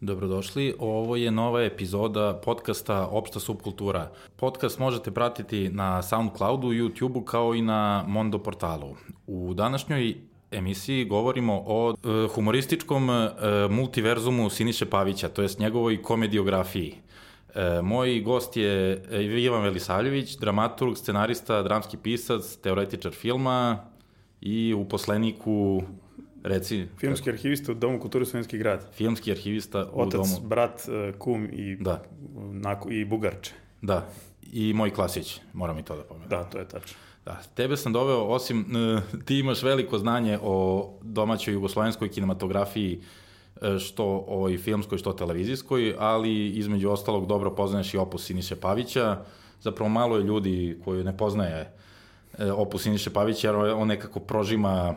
Dobrodošli, ovo je nova epizoda podcasta Opšta subkultura. Podcast možete pratiti na Soundcloudu, YouTubeu kao i na Mondo portalu. U današnjoj emisiji govorimo o e, humorističkom e, multiverzumu Siniše Pavića, to jest njegovoj komediografiji. E, moj gost je Ivan Velisavljević, dramaturg, scenarista, dramski pisac, teoretičar filma i uposlenik u Reci. Filmski arhivista u Domu kulture Slovenski grad. Filmski arhivista u Otac, Domu... Otac, brat, e, kum i, da. nako, i bugarče. Da, i moj klasić, moram i to da pomenem. Da, to je tačno. Da, tebe sam doveo, osim, ti imaš veliko znanje o domaćoj jugoslovenskoj kinematografiji, e, što o i filmskoj, što televizijskoj, ali između ostalog dobro poznaješ i opus Siniše Pavića. Zapravo malo je ljudi koji ne poznaje e, opus Siniše Pavića, jer on nekako prožima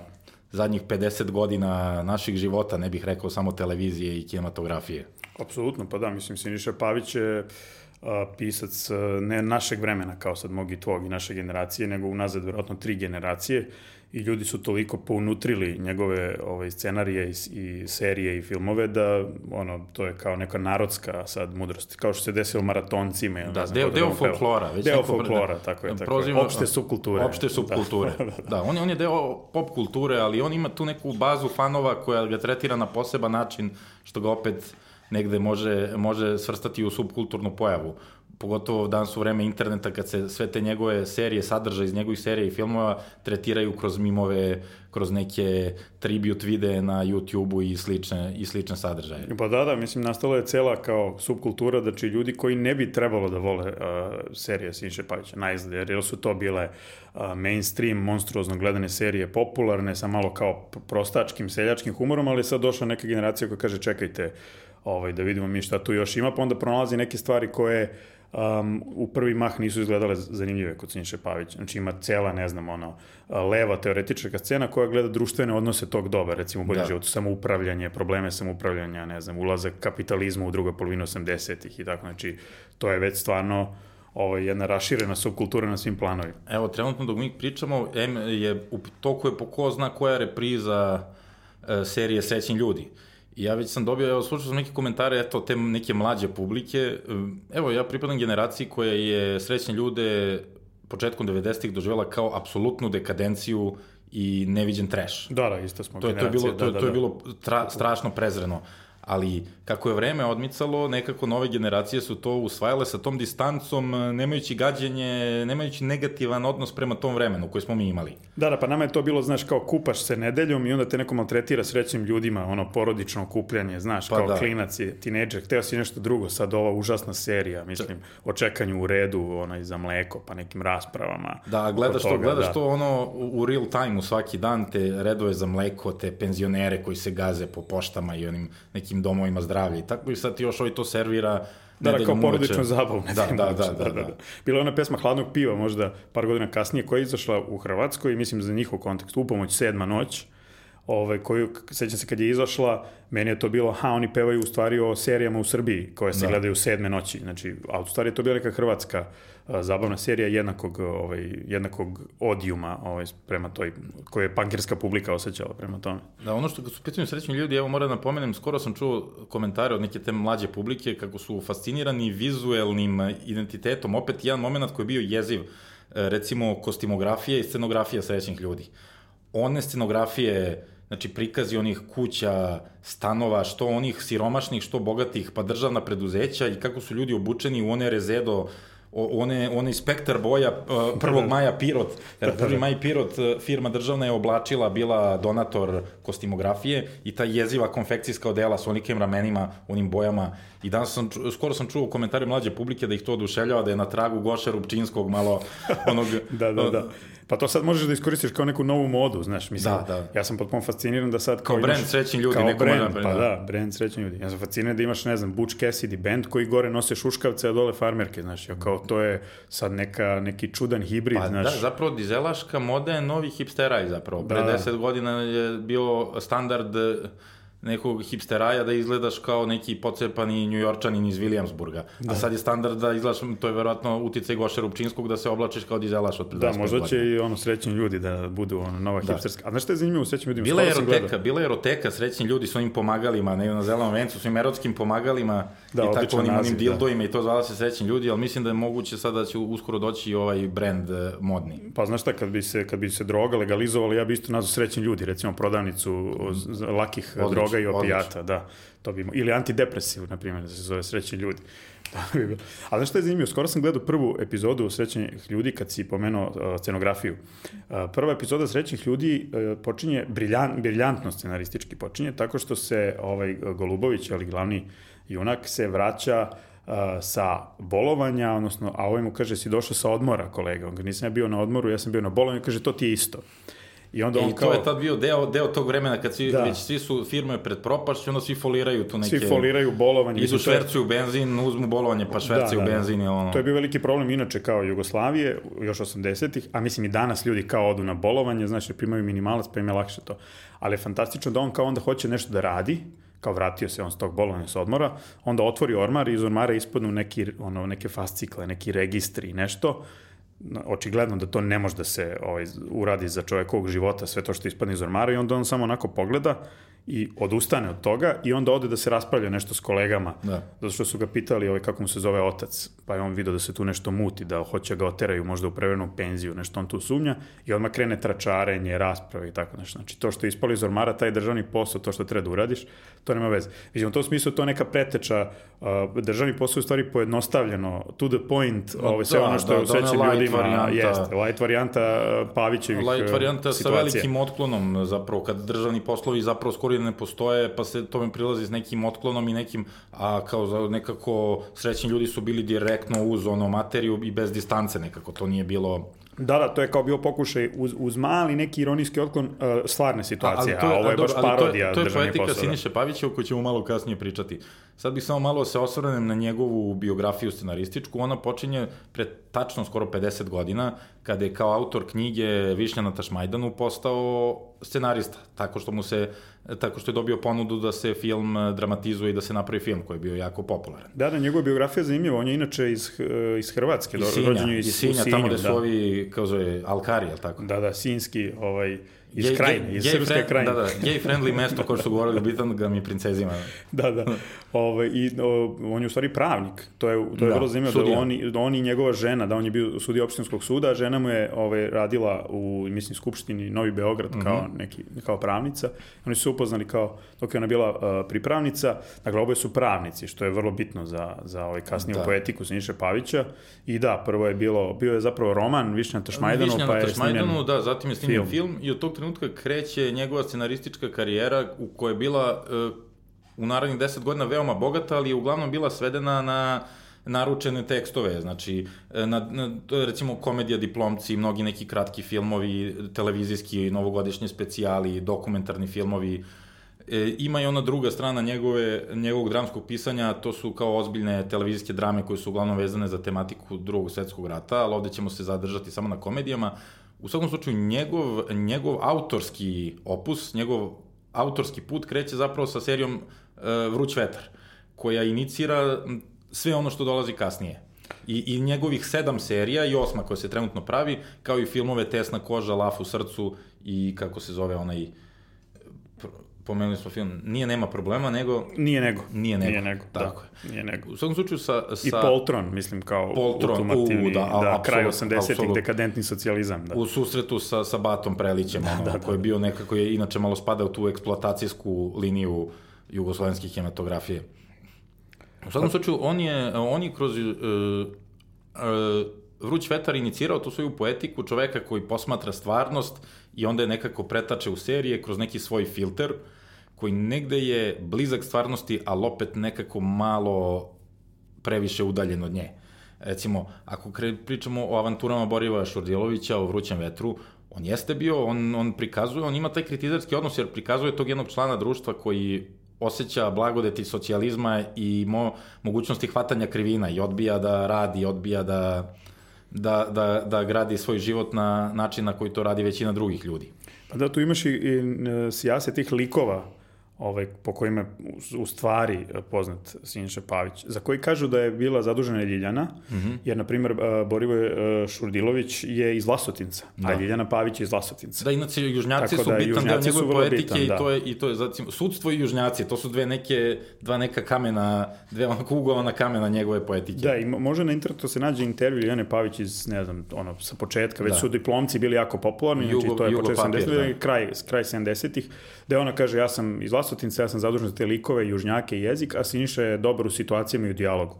zadnjih 50 godina naših života, ne bih rekao samo televizije i kinematografije. Apsolutno, pa da, mislim, Siniša Pavić je a, pisac a, ne našeg vremena, kao sad mogi tvog i naše generacije, nego unazad verovatno tri generacije i ljudi su toliko pounutrili njegove ovaj, scenarije i, i serije i filmove da ono, to je kao neka narodska sad mudrost, kao što se desilo maratoncima. Da, da deo, deo folklora. Već deo folklora, tako je. Tako prozimo, je. Opšte subkulture. Opšte subkulture. da, da, da. da on, je, on je deo pop kulture, ali on ima tu neku bazu fanova koja ga tretira na poseban način, što ga opet negde može, može svrstati u subkulturnu pojavu pogotovo danas u vreme interneta kad se sve te njegove serije, sadržaje iz njegovih serija i filmova tretiraju kroz mimove, kroz neke tribute videe na YouTube-u i slične, i slične sadržaje. Pa da, da, mislim, nastala je cela kao subkultura, znači ljudi koji ne bi trebalo da vole uh, serije Siniše Pavića, najzad, jer su to bile uh, mainstream, monstruozno gledane serije, popularne, sa malo kao prostačkim, seljačkim humorom, ali sad došla neka generacija koja kaže čekajte, ovaj, da vidimo mi šta tu još ima, pa onda pronalazi neke stvari koje um, u prvi mah nisu izgledale zanimljive kod Siniše Pavića. Znači ima cela, ne znam, ono, leva teoretička scena koja gleda društvene odnose tog doba, recimo bolje da. život, samoupravljanje, probleme samoupravljanja, ne znam, ulazak kapitalizma u drugoj polovini 80-ih i tako, znači to je već stvarno ovo je jedna raširena subkultura na svim planovima. Evo, trenutno dok mi pričamo, M je u toku je po ko zna koja repriza e, serije Srećni ljudi. I ja već sam dobio, evo, slušao sam neke komentare, eto, te neke mlađe publike. Evo, ja pripadam generaciji koja je srećne ljude početkom 90-ih doživjela kao apsolutnu dekadenciju i neviđen trash. Da, da, isto smo to, je, to je bilo, to, da, da, to je bilo tra, strašno prezreno ali kako je vreme odmicalo, nekako nove generacije su to usvajale sa tom distancom, nemajući gađenje, nemajući negativan odnos prema tom vremenu koji smo mi imali. Da, da, pa nama je to bilo, znaš, kao kupaš se nedeljom i onda te neko maltretira srećnim ljudima, ono, porodično okupljanje, znaš, pa kao da. klinac je, tineđer, hteo si nešto drugo, sad ova užasna serija, mislim, o čekanju u redu, onaj, za mleko, pa nekim raspravama. Da, gledaš toga, to, gledaš da. to, ono, u real time-u svaki dan, te redove za mleko, te penzionere koji se gaze po poštama i onim nekim domovima zdravlja i tako i sad ti još ovaj to servira Da, da, kao porodičnu zabavu. Da, da, da, da, da, da. Bila je ona pesma Hladnog piva možda par godina kasnije koja je izašla u Hrvatskoj, mislim za njihov kontekst, upomoć sedma noć, ovaj, koju, sećam se kad je izašla, meni je to bilo, ha, oni pevaju u stvari o serijama u Srbiji, koje se da. gledaju sedme noći, znači, a u stvari je to bila neka hrvatska a, zabavna serija jednakog, ovaj, jednakog odijuma ovaj, prema toj, koje je pankirska publika osjećala prema tome. Da, ono što su pitanju srećni ljudi, evo moram da napomenem, skoro sam čuo komentare od neke te mlađe publike kako su fascinirani vizuelnim identitetom, opet jedan moment koji je bio jeziv, recimo kostimografija i scenografija srećnih ljudi. One scenografije znači prikazi onih kuća, stanova, što onih siromašnih, što bogatih, pa državna preduzeća i kako su ljudi obučeni u one rezedo, one, one spektar boja prvog maja Pirot, jer prvi maj Pirot firma državna je oblačila, bila donator kostimografije i ta jeziva konfekcijska odela s onikim ramenima, onim bojama i danas sam, skoro sam čuo komentare mlađe publike da ih to oduševljava, da je na tragu Goša Rupčinskog malo onog... da, da, da. Pa to sad možeš da iskoristiš kao neku novu modu, znaš, mislim. Da, da. Ja sam potpuno fasciniran da sad kao, kao brand srećni ljudi, kao neko brand, može, pa da. da, brand srećni ljudi. Ja sam fasciniran da imaš, ne znam, Butch Cassidy band koji gore nose šuškavce, a dole farmerke, znaš, ja, kao to je sad neka, neki čudan hibrid, pa, znaš. Da, zapravo dizelaška moda je novi hipsteraj zapravo. Pre da. 10 godina je bio standard nekog hipsteraja da izgledaš kao neki pocepani njujorčanin iz Williamsburga. Da. A sad je standard da izgledaš, to je verovatno uticaj Goša Rupčinskog da se oblačiš kao dizelaš od Da, možda će i ono srećni ljudi da budu ono nova da. hipsterska. A znaš što je zanimljivo u srećnim ljudima? Bila je eroteka, bila je eroteka srećni ljudi s onim pomagalima, ne na zelenom vencu, s ovim erotskim pomagalima da, i tako onim, onim dildojima da. i to zvala se srećni ljudi, ali mislim da je moguće sada da će uskoro doći ovaj brend uh, modni. Pa znaš šta, kad bi se, kad bi se droga legalizovala, ja bi isto nazvao srećni ljudi, recimo prodavnicu lakih Odlično, droga i opijata, da. To bi, ili antidepresiv, na primjer, da se zove srećni ljudi. Da bi bilo. Ali znaš što je zanimljivo? Skoro sam gledao prvu epizodu Srećnih ljudi kad si pomenuo uh, scenografiju. Uh, prva epizoda Srećnih ljudi uh, počinje, briljan, briljantno scenaristički počinje, tako što se ovaj Golubović, ali glavni junak, se vraća uh, sa bolovanja, odnosno, a ovaj mu kaže, si došao sa odmora, kolega. On ga nisam ja bio na odmoru, ja sam bio na bolovanju, kaže, to ti je isto. I onda on I kao... to je tad bio deo, deo tog vremena kad svi, da. već svi su firme pred propašću, onda svi foliraju tu neke... Svi foliraju bolovanje. Idu švercuju benzin, uzmu bolovanje pa švercuju da, da, da. benzin i ono... To je bio veliki problem inače kao Jugoslavije, još 80-ih, a mislim i danas ljudi kao odu na bolovanje, znači primaju minimalac pa im je lakše to. Ali je fantastično da on kao onda hoće nešto da radi, kao vratio se on s tog bolovanja sa odmora, onda otvori ormar i iz ormara ispadnu neki, ono, neke fascikle, neki registri i nešto, očigledno da to ne može da se ovaj, uradi za čovekovog života, sve to što ispadne iz ormara i onda on samo onako pogleda i odustane od toga i onda ode da se raspravlja nešto s kolegama. Da. Zato što su ga pitali ovaj, kako mu se zove otac, pa je on vidio da se tu nešto muti, da hoće ga oteraju možda u prevrenu penziju, nešto on tu sumnja i odmah krene tračarenje, rasprave i tako nešto. Znači to što je ispalo iz ormara, taj državni posao, to što treba da uradiš, to nema veze. Vidimo, u tom smislu to neka preteča, uh, državni posao je u stvari pojednostavljeno, to the point, ovaj, sve da, ono što da, je u srećim da, varijanta, jest, light varijanta Pavićevih Light varijanta situacija. sa velikim otklonom, zapravo, kad državni poslovi zapravo skoro ne postoje, pa se tome prilazi s nekim otklonom i nekim, a kao za nekako srećni ljudi su bili direktno uz ono materiju i bez distance nekako, to nije bilo Da, da, to je kao bio pokušaj uz, uz mali neki ironijski otklon uh, stvarne situacije, a, a, to je, a ovo je baš parodija To je, to je poetika Siniše Pavića o kojoj ćemo malo kasnije pričati. Sad bih samo malo se osvrnem na njegovu biografiju scenarističku. Ona počinje pred tačno skoro 50 godina, kada je kao autor knjige Višnja na Tašmajdanu postao scenarista, tako što mu se tako što je dobio ponudu da se film dramatizuje i da se napravi film koji je bio jako popularan. Da, da, njegova biografija je zanimljiva, on je inače iz, iz Hrvatske, iz Sinja, rođen je iz, iz Sinja, Sinju, tamo gde su da. ovi, kao zove, Alkari, je li tako? Da, da, sinski, ovaj, iz gay, krajine, iz gay srpske friend, krajine. Da, da, gay friendly mesto kao što su govorili u Bitangam i princezima. da, da. Ove, I o, on je u stvari pravnik. To je, to je da, vrlo zanimljivo da on, da on i njegova žena, da on je bio sudija opštinskog suda, a žena mu je ove, radila u, mislim, Skupštini Novi Beograd mm -hmm. kao, neki, kao pravnica. Oni su upoznali kao, dok je ona bila uh, pripravnica, dakle, oboje su pravnici, što je vrlo bitno za, za ovaj kasniju da. poetiku Siniše Pavića. I da, prvo je bilo, bio je zapravo roman Višnja na Tašmajdanu, pa je snimljen da, zatim je snimljen film. film i od tog trenutka kreće njegova scenaristička karijera u kojoj je bila uh, u narednih 10 godina veoma bogata, ali je uglavnom bila svedena na naručene tekstove, znači e, na, na, recimo komedija diplomci, mnogi neki kratki filmovi, televizijski, novogodišnji specijali, dokumentarni filmovi, E, ima i ona druga strana njegove, njegovog dramskog pisanja, to su kao ozbiljne televizijske drame koje su uglavnom vezane za tematiku drugog svetskog rata, ali ovde ćemo se zadržati samo na komedijama. U svakom slučaju, njegov, njegov autorski opus, njegov autorski put kreće zapravo sa serijom uh, Vruć vetar, koja inicira sve ono što dolazi kasnije. I, I njegovih sedam serija i osma koja se trenutno pravi, kao i filmove Tesna koža, Laf u srcu i kako se zove onaj pomenuli smo film, nije nema problema, nego... Nije nego. Nije nego. Nije nego, da. Tako da. je. Nije nego. U svakom slučaju sa... sa... I Poltron, mislim, kao Poltron, ultimativni, u, da, da kraj 80-ih, dekadentni socijalizam. Da. U susretu sa, sa Batom Prelićem, da, ono, da, da, koji je bio nekako, je inače malo spada u tu eksploatacijsku liniju jugoslovenske kinematografije. U svakom pa- slučaju, on je, on je kroz... Uh, uh, Vruć vetar inicirao tu svoju poetiku čoveka koji posmatra stvarnost i onda je nekako pretače u serije kroz neki svoj filter koji negde je blizak stvarnosti, ali opet nekako malo previše udaljen od nje. Recimo, ako pričamo o avanturama Boriva Šurdilovića, o Vrućem vetru, on jeste bio, on, on prikazuje, on ima taj kritizarski odnos jer prikazuje tog jednog člana društva koji osjeća blagodeti socijalizma i mo, mogućnosti hvatanja krivina i odbija da radi, odbija da da, da, da gradi svoj život na način na koji to radi većina drugih ljudi. Pa da, tu imaš i, i sjase tih likova ovaj, po kojima je u, stvari poznat Siniša Pavić, za koji kažu da je bila zadužena Ljiljana, mm -hmm. jer, na primjer, Borivoje Šurdilović je iz Vlasotinca, da. a Ljiljana Pavić je iz Vlasotinca. Da, inače, južnjaci Tako su da, bitan deo njegove poetike bitan, i, da. to je, i to je, zacim, sudstvo i južnjaci, to su dve neke, dva neka kamena, dve onako ugovana kamena njegove poetike. Da, i može na internetu se nađe intervju Ljiljane Pavić iz, ne znam, ono, sa početka, već da. su diplomci bili jako popularni, Jugo, znači to je početak 70-ih, da. kraj, kraj 70-ih, gde ona kaže, ja sam iz Vlasotinca, ja sam zadužen za te likove, južnjake i jezik, a Siniša je dobar u situacijama i u dijalogu.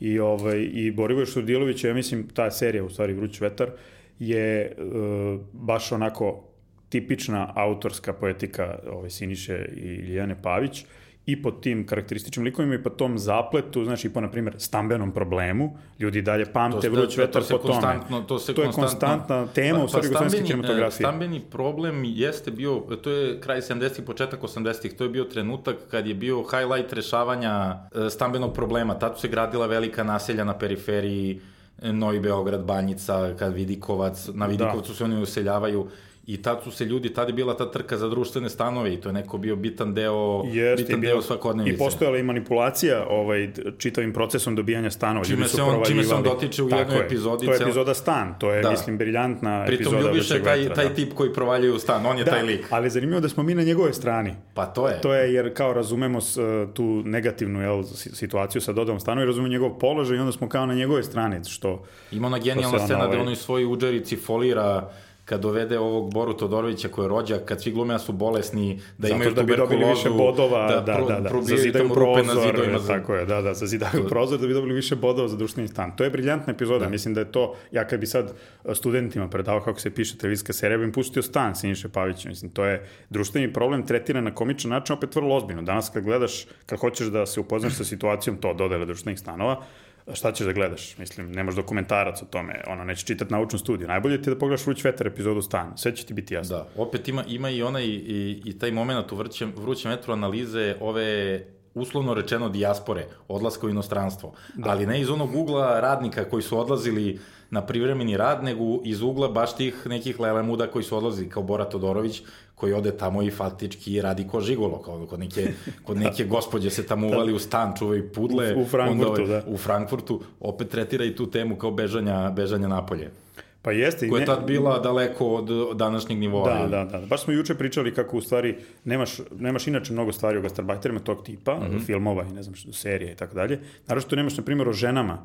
I, ovaj, i Borivoj Šurdilović, ja mislim, ta serija, u stvari Vruć vetar, je uh, baš onako tipična autorska poetika ovaj, Siniše i Ilijane Pavić, i po tim karakterističnim likovima i po tom zapletu, znači po, na primjer, stambenom problemu, ljudi dalje pamte vruć vetar po tome. To, se to je konstantna tema pa, u stvari pa, kinematografije. Stambeni problem jeste bio, to je kraj 70-ih, početak 80-ih, to je bio trenutak kad je bio highlight rešavanja e, stambenog problema. Tad se gradila velika naselja na periferiji, Novi Beograd, Banjica, kad Vidikovac, na. Vidikovcu da. se oni useljavaju I tad su se ljudi, tad je bila ta trka za društvene stanove i to je neko bio bitan deo, Jeste, bitan bio, deo svakodnevnice. I postojala i manipulacija ovaj, čitavim procesom dobijanja stanova. Čime se, on, čime se on dotiče u Tako jednoj je. epizodi. To je epizoda Stan, to je, da. mislim, briljantna Pritom epizoda. Pritom ljubiš taj, taj da. tip koji provaljuje u stan, on je da, taj lik. ali zanimljivo da smo mi na njegove strani. Pa to je. To je jer kao razumemo s, tu negativnu jel, situaciju sa dodom stanu i razumemo njegov položaj i onda smo kao na njegove strane. Što, Ima ona genijalna scena ovaj... da ono iz svoje uđerici folira kad dovede ovog Boru Todorovića koji je rođak, kad svi glume da su bolesni, da Zato imaju da bi dobili više bodova, da, da, da, da, zazidaju prozor, za... tako je, da, da, zazidaju prozor da bi dobili više bodova za društveni stan. To je briljantna epizoda, da. mislim da je to, ja kad bi sad studentima predavao kako se piše televizijska serija, bi im pustio stan Siniše Pavića, mislim, to je društveni problem tretiran na komičan način, opet vrlo ozbiljno. Danas kad gledaš, kad hoćeš da se upoznaš sa situacijom to dodele društvenih stanova, šta ćeš da gledaš? Mislim, nemaš dokumentarac o tome, ono, nećeš čitati naučnu studiju. Najbolje ti je da pogledaš Vruć vetar epizodu Stan, sve će ti biti jasno. Da, opet ima, ima i onaj, i, i taj moment u vrćem, vrućem vetru analize ove uslovno rečeno dijaspore, odlaska u inostranstvo. Da. Ali ne iz onog ugla radnika koji su odlazili na privremeni rad, nego iz ugla baš tih nekih lelemuda koji su odlazili, kao Bora Todorović, koji ode tamo i faktički radi ko žigolo, kao kod neke, kod neke gospođe se tamo uvali u stan, čuvaju pudle. U, u Frankfurtu, onda, ovaj, da. U Frankfurtu, opet tretira i tu temu kao bežanja, bežanja napolje. Pa jeste. Koja je tad bila daleko od današnjeg nivoa. Da, da, da. Baš smo juče pričali kako u stvari nemaš, nemaš inače mnogo stvari o gastarbajterima tog tipa, mm -hmm. filmova i ne znam što, serije i tako dalje. Naravno što nemaš, na primjer, o ženama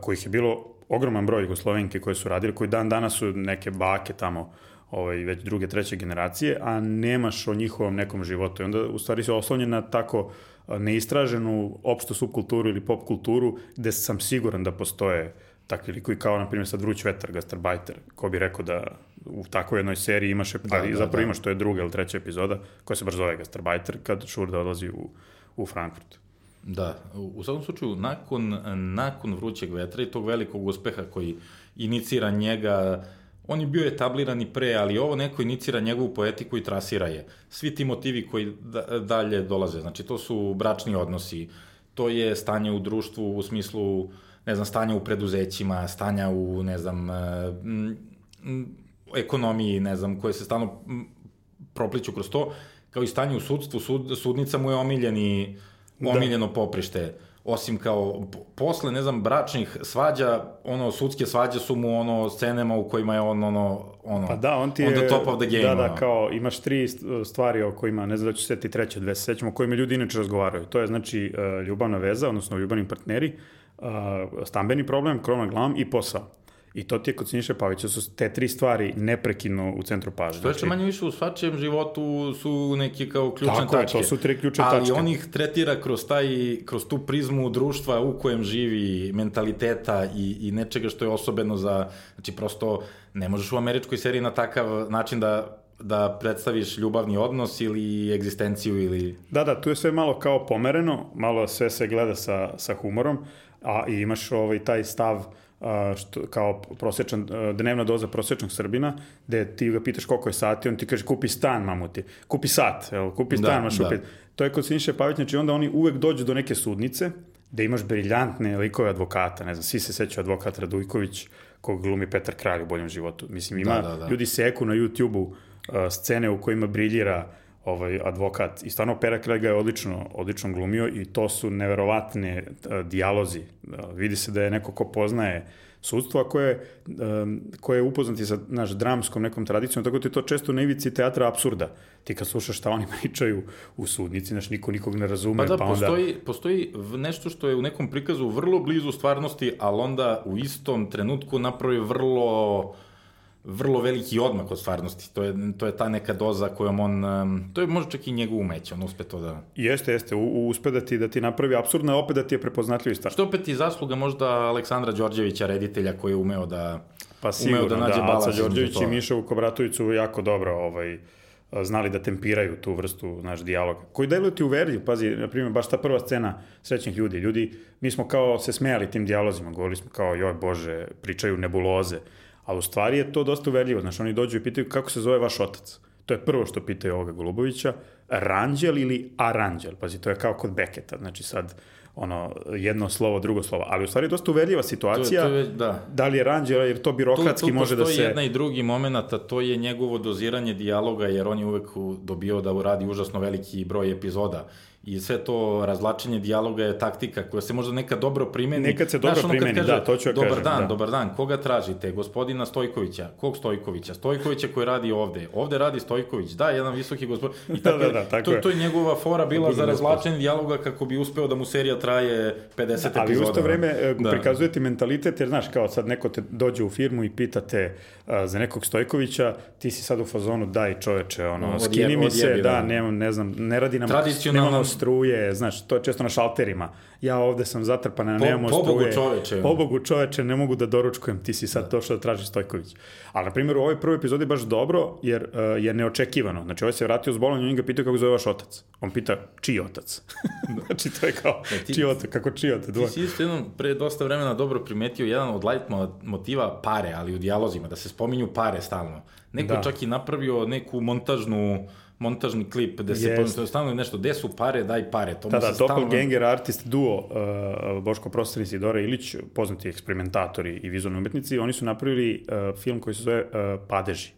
kojih je bilo ogroman broj Jugoslovenke koje su radili, koji dan danas su neke bake tamo ovaj, već druge, treće generacije, a nemaš o njihovom nekom životu. I onda u stvari se oslonjen na tako neistraženu opštu subkulturu ili pop kulturu, gde sam siguran da postoje takvi likovi kao, na primjer, sad Vruć vetar, Gastarbajter, ko bi rekao da u takvoj jednoj seriji imaš, da, da, zapravo da. imaš, to je druga ili treća epizoda, koja se baš zove Gastarbajter, kad Šurda odlazi u, u Frankfurt. Da, u svakom slučaju, nakon, nakon Vrućeg vetra i tog velikog uspeha koji inicira njega, on je bio etabliran i pre, ali ovo neko inicira njegovu poetiku i trasira je. Svi ti motivi koji da, dalje dolaze, znači to su bračni odnosi, to je stanje u društvu u smislu, ne znam, stanja u preduzećima, stanja u, ne znam, m, ekonomiji, ne znam, koje se stalno propliću kroz to, kao i stanje u sudstvu, sud, sudnica mu je omiljeni, da. omiljeno da. poprište osim kao posle, ne znam, bračnih svađa, ono, sudske svađe su mu ono scenema u kojima je on ono, ono, pa da, on ti je, top of the game. Da, da, kao imaš tri stvari o kojima, ne znam da ću seti treće, dve se sećamo, o kojima ljudi inače razgovaraju. To je znači e, ljubavna veza, odnosno ljubavni partneri, stambeni problem, krona glam i posao. I to ti je kod Siniše Pavića su te tri stvari neprekidno u centru pažnje. Što je znači, manje više u svačijem životu su neki kao ključne tako tačke. Tako to su tri ključne ali tačke. Ali on ih tretira kroz, taj, kroz tu prizmu društva u kojem živi, mentaliteta i, i nečega što je osobeno za... Znači, prosto ne možeš u američkoj seriji na takav način da da predstaviš ljubavni odnos ili egzistenciju ili... Da, da, tu je sve malo kao pomereno, malo sve se gleda sa, sa humorom, a i imaš ovaj taj stav uh, što, kao prosečan, dnevna doza prosečnog Srbina, gde ti ga pitaš koliko je sati, on ti kaže kupi stan, mamuti, kupi sat, evo, kupi stan, da, maš da. To je kod Siniše Pavić, znači onda oni uvek dođu do neke sudnice, gde imaš briljantne likove advokata, ne znam, svi se sećaju advokat Radujković, kog glumi Petar Kralj u boljem životu. Mislim, ima, da, da, da. ljudi seku na YouTube-u uh, scene u kojima briljira ovaj advokat i stvarno Pera Craig ga je odlično odlično glumio i to su neverovatne uh, dijalozi uh, vidi se da je neko ko poznaje sudstvo, a koje, um, koje je upoznati sa naš dramskom nekom tradicijom, tako da je to često na ivici teatra absurda. Ti kad slušaš šta oni pričaju u sudnici, znaš, niko nikog ne razume, Pa da, pa onda... postoji, postoji nešto što je u nekom prikazu vrlo blizu stvarnosti, ali onda u istom trenutku napravi vrlo vrlo veliki odmak od stvarnosti. To je, to je ta neka doza kojom on, to je možda čak i njegov umeće, on uspe to da... Jeste, jeste, u, uspe da ti, da ti napravi absurdno, a opet da ti je prepoznatljiv stvar. Što opet i zasluga možda Aleksandra Đorđevića, reditelja, koji je umeo da... Pa umeo sigurno, da da, nađe da Aca Đorđević i. Miša Vukobratović su jako dobro ovaj, znali da tempiraju tu vrstu naš dijaloga. Koji deluje ti uverljiv, pazi, na primjer, baš ta prva scena srećnih ljudi. Ljudi, mi smo kao se smejali tim dijalozima, govorili smo kao, joj bože, pričaju nebuloze. Ali u stvari je to dosta uverljivo. Znaš, oni dođu i pitaju kako se zove vaš otac. To je prvo što pitaju ovoga Golubovića. Ranđel ili Aranđel? Pazi, to je kao kod Beketa. Znači sad, ono, jedno slovo, drugo slovo. Ali u stvari je dosta uverljiva situacija. To, to je, da. Da li je Ranđela, jer to birokratski tu, tu može da se... jedna i drugi moment, a to je njegovo doziranje dijaloga, jer on je uvek dobio da uradi užasno veliki broj epizoda. I sve to razvlačenje dijaloga je taktika koja se možda nekad dobro primeni. Nekad se dobro Znaš, ono kad primeni, da, to ću ja dobar kažem, dan, da. dobar dan, koga tražite? Gospodina Stojkovića. Kog Stojkovića? Stojkovića koji radi ovde. Ovde radi Stojković. Da, jedan visoki gospodin. I tako, Da, da, da, tako to, je. to je njegova fora bila za uspeo. razvlačenje dijaloga kako bi uspeo da mu serija traje 50 epizoda. Ali u isto vreme e, Da. prikazuje ti mentalitet, jer znaš, kao sad neko te dođe u firmu i pita te uh, za nekog Stojkovića, ti si sad u fazonu, daj čoveče, ono, Odje- skini mi se, odjebi, da, da. nemam, ne znam, ne radi nam, nemamo struje, znaš, to je često na šalterima. Ja ovde sam zatrpana, Po- nemamo pobogu struje. čoveče. Pobogu čoveče, ne mogu da doručkujem, ti si sad došao da tražiš Stojković. Ali, na primjer, u ovoj prvoj epizodi baš dobro, jer uh, je neočekivano. Znači, ovaj se vratio s bolom i oni ga pitaju kako zove vaš otac. On pita, čiji otac? znači, to je kao, E, ti- čiji otac, kako čiji otac? Ti si isto jednom pre dosta vremena dobro primetio jedan od light mo- motiva pare, ali u dijalozima, da se spominju pare stalno. Neko Da. čak i napravio neku montažnu montažni klip gde se Jest. pominje stalno nešto, gde su pare, daj pare. To Da, da, se stalno... Doppelganger artist duo uh, Boško Prostor i Sidora Ilić, poznati eksperimentatori i vizualni umetnici, oni su napravili uh, film koji se zove uh, Padeži,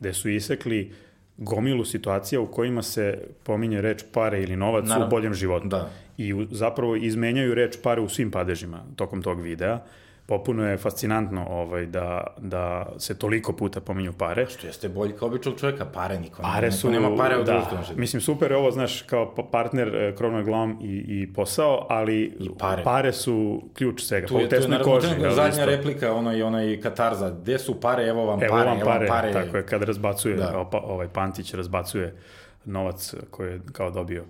gde su isekli gomilu situacija u kojima se pominje reč pare ili novac Naravno. u boljem životu. Da. I u, zapravo izmenjaju reč pare u svim padežima tokom tog videa. Popuno je fascinantno ovaj, da, da se toliko puta pominju pare. Što jeste bolji kao običnog čovjeka, pare niko, Pare su, nema pare u da, životu. mislim super je ovo, znaš, kao pa- partner e, krov nad glavom i, i posao, ali I pare. pare su ključ svega, Tu je, tu je naravno koži. trenutno jel, zadnja isto. replika, onaj, onaj katarza, gde su pare, evo vam Evo pare, vam evo vam pare, pare. tako je, kad razbacuje, Da. da. ovaj Pantić razbacuje novac koji je kao dobio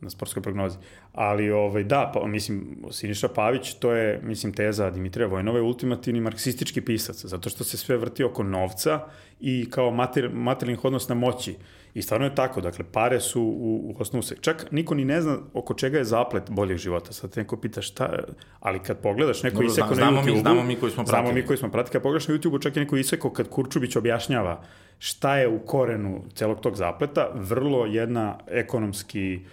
na sportskoj prognozi. Ali, ovaj, da, pa, mislim, Siniša Pavić, to je, mislim, teza Dimitrija Vojnova je ultimativni marksistički pisac, zato što se sve vrti oko novca i kao mater, materijalnih odnos na moći. I stvarno je tako, dakle, pare su u, u osnovu se. Čak niko ni ne zna oko čega je zaplet boljeg života. Sad te neko pita šta, ali kad pogledaš neko Dobro, iseko zna- na YouTube-u, znamo mi koji smo Znamo mi pratili. koji smo pratili, kad pogledaš na YouTube-u, čak i neko iseko kad Kurčubić objašnjava šta je u korenu celog tog zapleta, vrlo jedna ekonomski uh,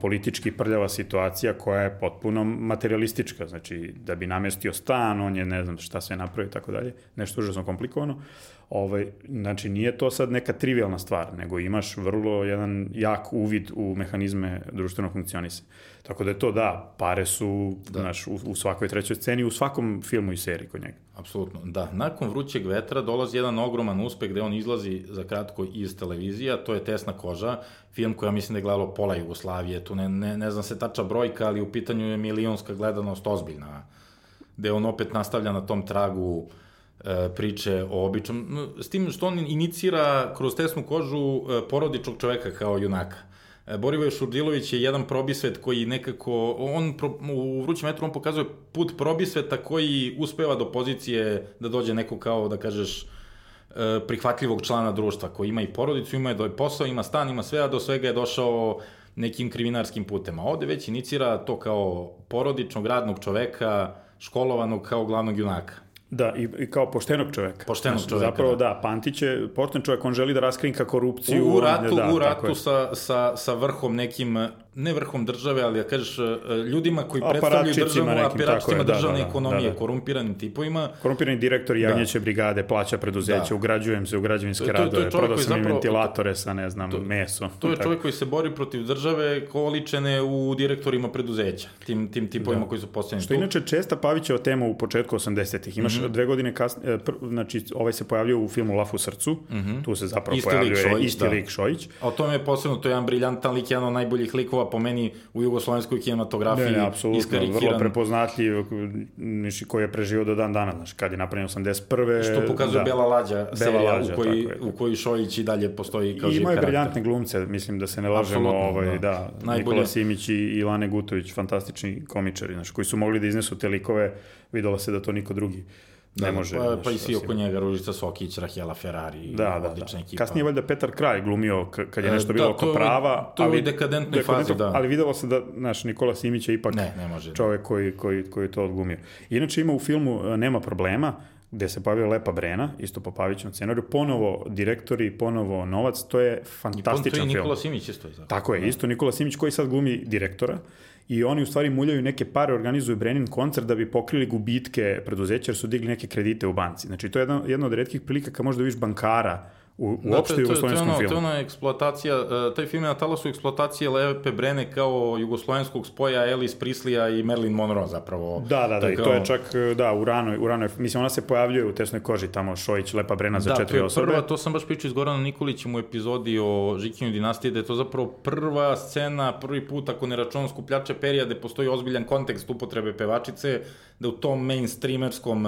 politički prljava situacija koja je potpuno materialistička, znači da bi namestio stan, on je ne znam šta sve napravio i tako dalje, nešto užasno komplikovano. Ovaj, znači nije to sad neka trivialna stvar, nego imaš vrlo jedan jak uvid u mehanizme društvenog funkcionisanja. Tako da je to da, pare su da. Znaš, u, u svakoj trećoj sceni, u svakom filmu i seriji kod njega. Apsolutno, da. Nakon Vrućeg vetra dolazi jedan ogroman uspeh gde on izlazi za kratko iz televizija, to je Tesna koža, film koja mislim da je gledalo pola Jugoslavije, tu ne, ne, ne znam se tača brojka, ali u pitanju je milionska gledanost ozbiljna, gde on opet nastavlja na tom tragu e, priče o običnom, s tim što on inicira kroz Tesnu kožu e, porodičnog čoveka kao junaka. E, Borivoje Šurdilović je jedan probisvet koji nekako, on pro, u Vrućem metru on pokazuje put probisveta koji uspeva do pozicije da dođe neko kao, da kažeš, e, prihvatljivog člana društva, koji ima i porodicu, ima i posao, ima stan, ima sve, a do svega je došao nekim kriminarskim putem. A ovde već inicira to kao porodičnog, radnog čoveka, školovanog kao glavnog junaka. Da, i, i kao poštenog čoveka. Poštenog Znaš, čoveka, Zapravo da. da, Pantić je pošten čovek, on želi da raskrinka korupciju. U, u ratu, da, u ratu sa, sa, sa vrhom nekim ne vrhom države, ali da kažeš e, ljudima koji predstavljaju državu, aparačicima da, državne da, da, ekonomije, da, da. korumpiranim tipovima. Korumpirani direktor jagnjeće da. brigade, plaća preduzeće, da. ugrađujem se u građevinske radove, prodao sam im ventilatore sa, ne znam, to, meso. To je čovjek koji se bori protiv države količene u direktorima preduzeća, tim, tim tipovima da. koji su postavljeni. Što inače česta Pavićeva tema u početku 80-ih. Imaš mm -hmm. dve godine kasnije, znači ovaj se pojavljuje u filmu Laf u srcu, mm -hmm. tu se zapravo isti pojavljuje lik Šojić, isti da. lik Šojić. A o tome je posebno, to je jedan briljantan lik, jedan od najboljih likova po meni u jugoslovenskoj kinematografiji. Ne, ne, apsolutno, vrlo prepoznatljiv, koji je preživio do dan dana, znaš, kad je napravljen 81. Što pokazuje da, Bela Lađa, Bela serija Lađa, u, koji, u koji Šojić i dalje postoji kao I imaju briljantne glumce, mislim da se ne lažemo, ovaj, da, da Najbolje. Nikola Simić i Ilane Gutović, fantastični komičari, znaš, koji su mogli da iznesu te likove, videlo se da to niko drugi ne da, može. Pa, pa i svi oko njega, Ružica Sokić, Rahela Ferrari, da, da, da. ekipa. Kasnije valjda Petar Kraj glumio kad je nešto e, bilo da, oko prava. To je ali, dekadentnoj fazi, da. Ali videlo se da, naš Nikola Simić je ipak ne, ne može, čovek koji, koji, koji to odglumio. Inače ima u filmu e, Nema problema, gde se pojavio Lepa Brena, isto po Pavićnom scenariju, ponovo direktori, ponovo novac, to je fantastičan film. I to je Nikola Simić isto. Tako je, da. isto Nikola Simić koji sad glumi direktora i oni u stvari muljaju neke pare, organizuju Brenin koncert da bi pokrili gubitke preduzeća jer su digli neke kredite u banci. Znači to je jedna, jedna od redkih prilika kad možda vidiš bankara u, uopšte da, to, jugoslovenskom filmu. To je ona eksploatacija, uh, taj film je na talasu eksploatacije Lepe Brene kao jugoslovenskog spoja Ellis Prislija i Marilyn Monroe zapravo. Da, da, da, i to je čak, da, u ranoj, u ranoj, mislim, ona se pojavljuje u tesnoj koži tamo, Šojić, Lepa Brena za da, četiri osobe. Da, to je prva, to sam baš pričao iz Gorana Nikolićem u epizodi o Žikinju dinastiji, da je to zapravo prva scena, prvi put, ako ne računam skupljače perija, gde postoji ozbiljan kontekst upotrebe pevačice, da u tom mainstreamerskom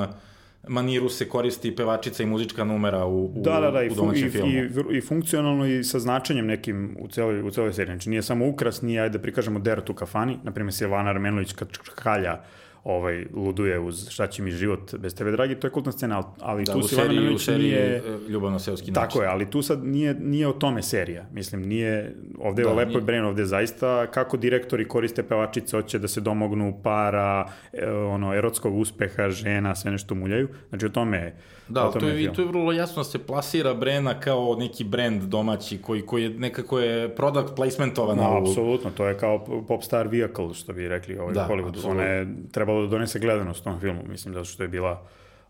maniru se koristi pevačica i muzička numera u, u, da, da, da, u domaćem i, filmu. I, I funkcionalno i sa značenjem nekim u celoj, u celoj seriji. Znači nije samo ukras, nije, ajde da prikažemo Dert u kafani, na primjer Silvana Armenović kad kalja ovaj, luduje uz šta će mi život bez tebe, dragi, to je kultna scena, ali da, tu seriji, u seriji nije... E, Ljubavno seoski način. Tako je, ali tu sad nije, nije o tome serija. Mislim, nije, ovde je da, o Lepoj Bren, ovde je zaista kako direktori koriste pevačice, hoće da se domognu para, e, ono, erotskog uspeha, žena, sve nešto muljaju. Znači, o tome je Da, to je, i to je vrlo jasno da se plasira Brena kao neki brend domaći koji, koji je nekako je product placementovan. No, u... apsolutno, to je kao pop star vehicle, što bi rekli ovaj da, Hollywood. Ona je trebalo da donese gledanost tom filmu, mislim, zato što je bila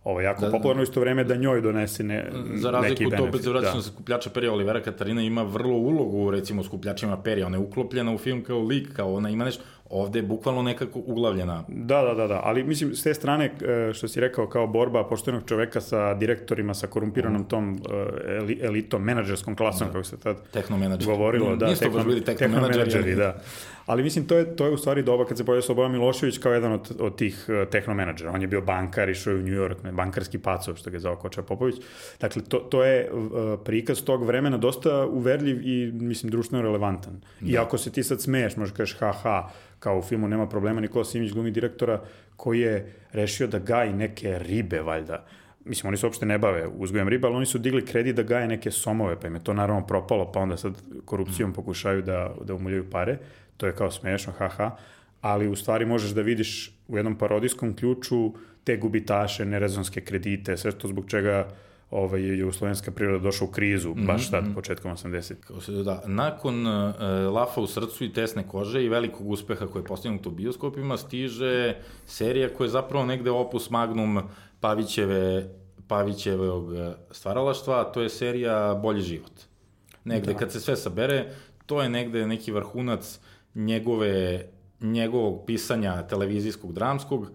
ovo jako da, popularno isto vreme da njoj donese ne, za razliku to opet za vraćanje da. skupljača perija Olivera Katarina ima vrlo ulogu recimo skupljačima perija ona je uklopljena u film kao lik kao ona ima nešto ovde je bukvalno nekako uglavljena. Da, da, da, da, ali mislim s te strane e, što si rekao kao borba poštenog čoveka sa direktorima, sa korumpiranom tom e, elitom, menadžerskom klasom, da. kako se tad govorilo. Da, Nisu tekno, bili tehnomenadžeri. da. Ali mislim, to je, to je u stvari doba kad se pojavio Slobodan Milošević kao jedan od, od tih uh, tehnomenadžera. On je bio bankar, išao je u New York, ne, bankarski pacov, što ga je zvao Koča Popović. Dakle, to, to je prikaz tog vremena dosta uverljiv i, mislim, društveno relevantan. Da. I ako se ti sad smeješ, možeš kažeš ha, ha, kao u filmu nema problema, Nikola Simić glumi direktora koji je rešio da gaji neke ribe, valjda. Mislim, oni se uopšte ne bave uzgojem riba, ali oni su digli kredit da gaje neke somove, pa im je to naravno propalo, pa onda sad korupcijom mm. pokušaju da, da umuljaju pare. To je kao smešno, haha. Ali u stvari možeš da vidiš u jednom parodijskom ključu te gubitaše, nerezonske kredite, sve to zbog čega uh, ovaj, je jugoslovenska priroda došla u krizu, mm -hmm. baš tad, mhm. početkom 80. Da, nakon uh, Lafa u srcu i tesne kože i velikog uspeha koji je postignut u bioskopima, stiže serija koja je zapravo negde opus magnum Pavićeve, Pavićevog e, stvaralaštva, to je serija Bolji život. Negde, da. kad se sve sabere, to je negde neki vrhunac njegove, njegovog pisanja televizijskog, dramskog, uh,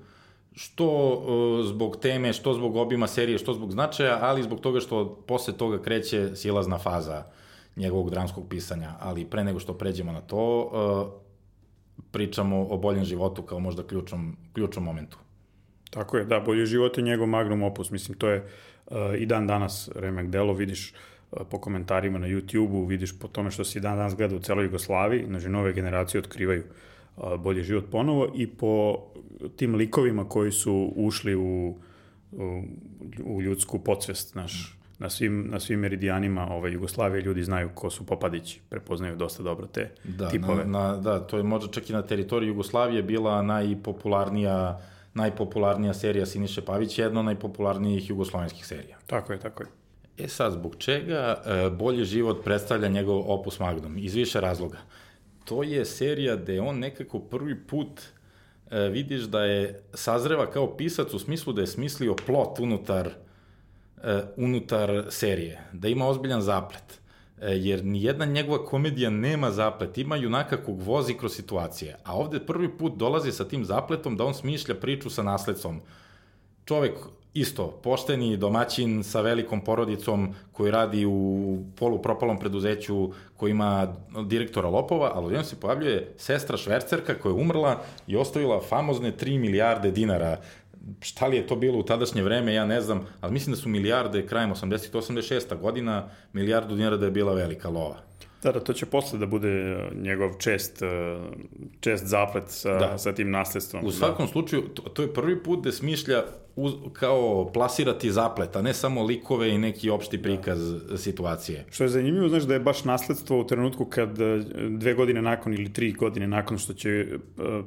što uh, zbog teme, što zbog obima serije, što zbog značaja, ali zbog toga što posle toga kreće silazna faza njegovog dramskog pisanja. Ali pre nego što pređemo na to, uh, pričamo o boljem životu kao možda ključnom, ključnom momentu. Tako je, da, bolji život je njegov magnum opus. Mislim, to je uh, i dan danas remek delo, vidiš uh, po komentarima na YouTube-u, vidiš po tome što se i dan danas gleda u celoj Jugoslaviji, znači nove generacije otkrivaju uh, bolji život ponovo i po tim likovima koji su ušli u, u, u ljudsku podsvest, naš, na svim, na svim meridijanima ove Jugoslavije ljudi znaju ko su Popadići, prepoznaju dosta dobro te da, tipove. Na, na, da, to je možda čak i na teritoriji Jugoslavije bila najpopularnija najpopularnija serija Siniše Pavić, jedna od najpopularnijih jugoslovenskih serija. Tako je, tako je. E sad, zbog čega e, bolji život predstavlja njegov opus magnum? Iz više razloga. To je serija gde on nekako prvi put e, vidiš da je sazreva kao pisac u smislu da je smislio plot unutar, e, unutar serije, da ima ozbiljan zaplet. E, jer nijedna njegova komedija nema zaplet, ima junaka kog vozi kroz situacije. A ovde prvi put dolazi sa tim zapletom da on smišlja priču sa nasledcom. Čovek isto, pošteni domaćin sa velikom porodicom koji radi u polupropalom preduzeću koji ima direktora lopova, ali odjednom se pojavljuje sestra švercerka koja je umrla i ostavila famozne 3 milijarde dinara šta li je to bilo u tadašnje vreme, ja ne znam, ali mislim da su milijarde krajem 80. 86. godina, milijardu dinara da je bila velika lova. Da, da, to će posle da bude e, njegov čest, e, čest zaplet sa, da. sa tim nasledstvom. U da. svakom da. slučaju, to, to je prvi put da smišlja uz, kao plasirati zaplet, a ne samo likove i neki opšti prikaz da. situacije. Što je zanimljivo, znaš da je baš nasledstvo u trenutku kad dve godine nakon ili tri godine nakon što će,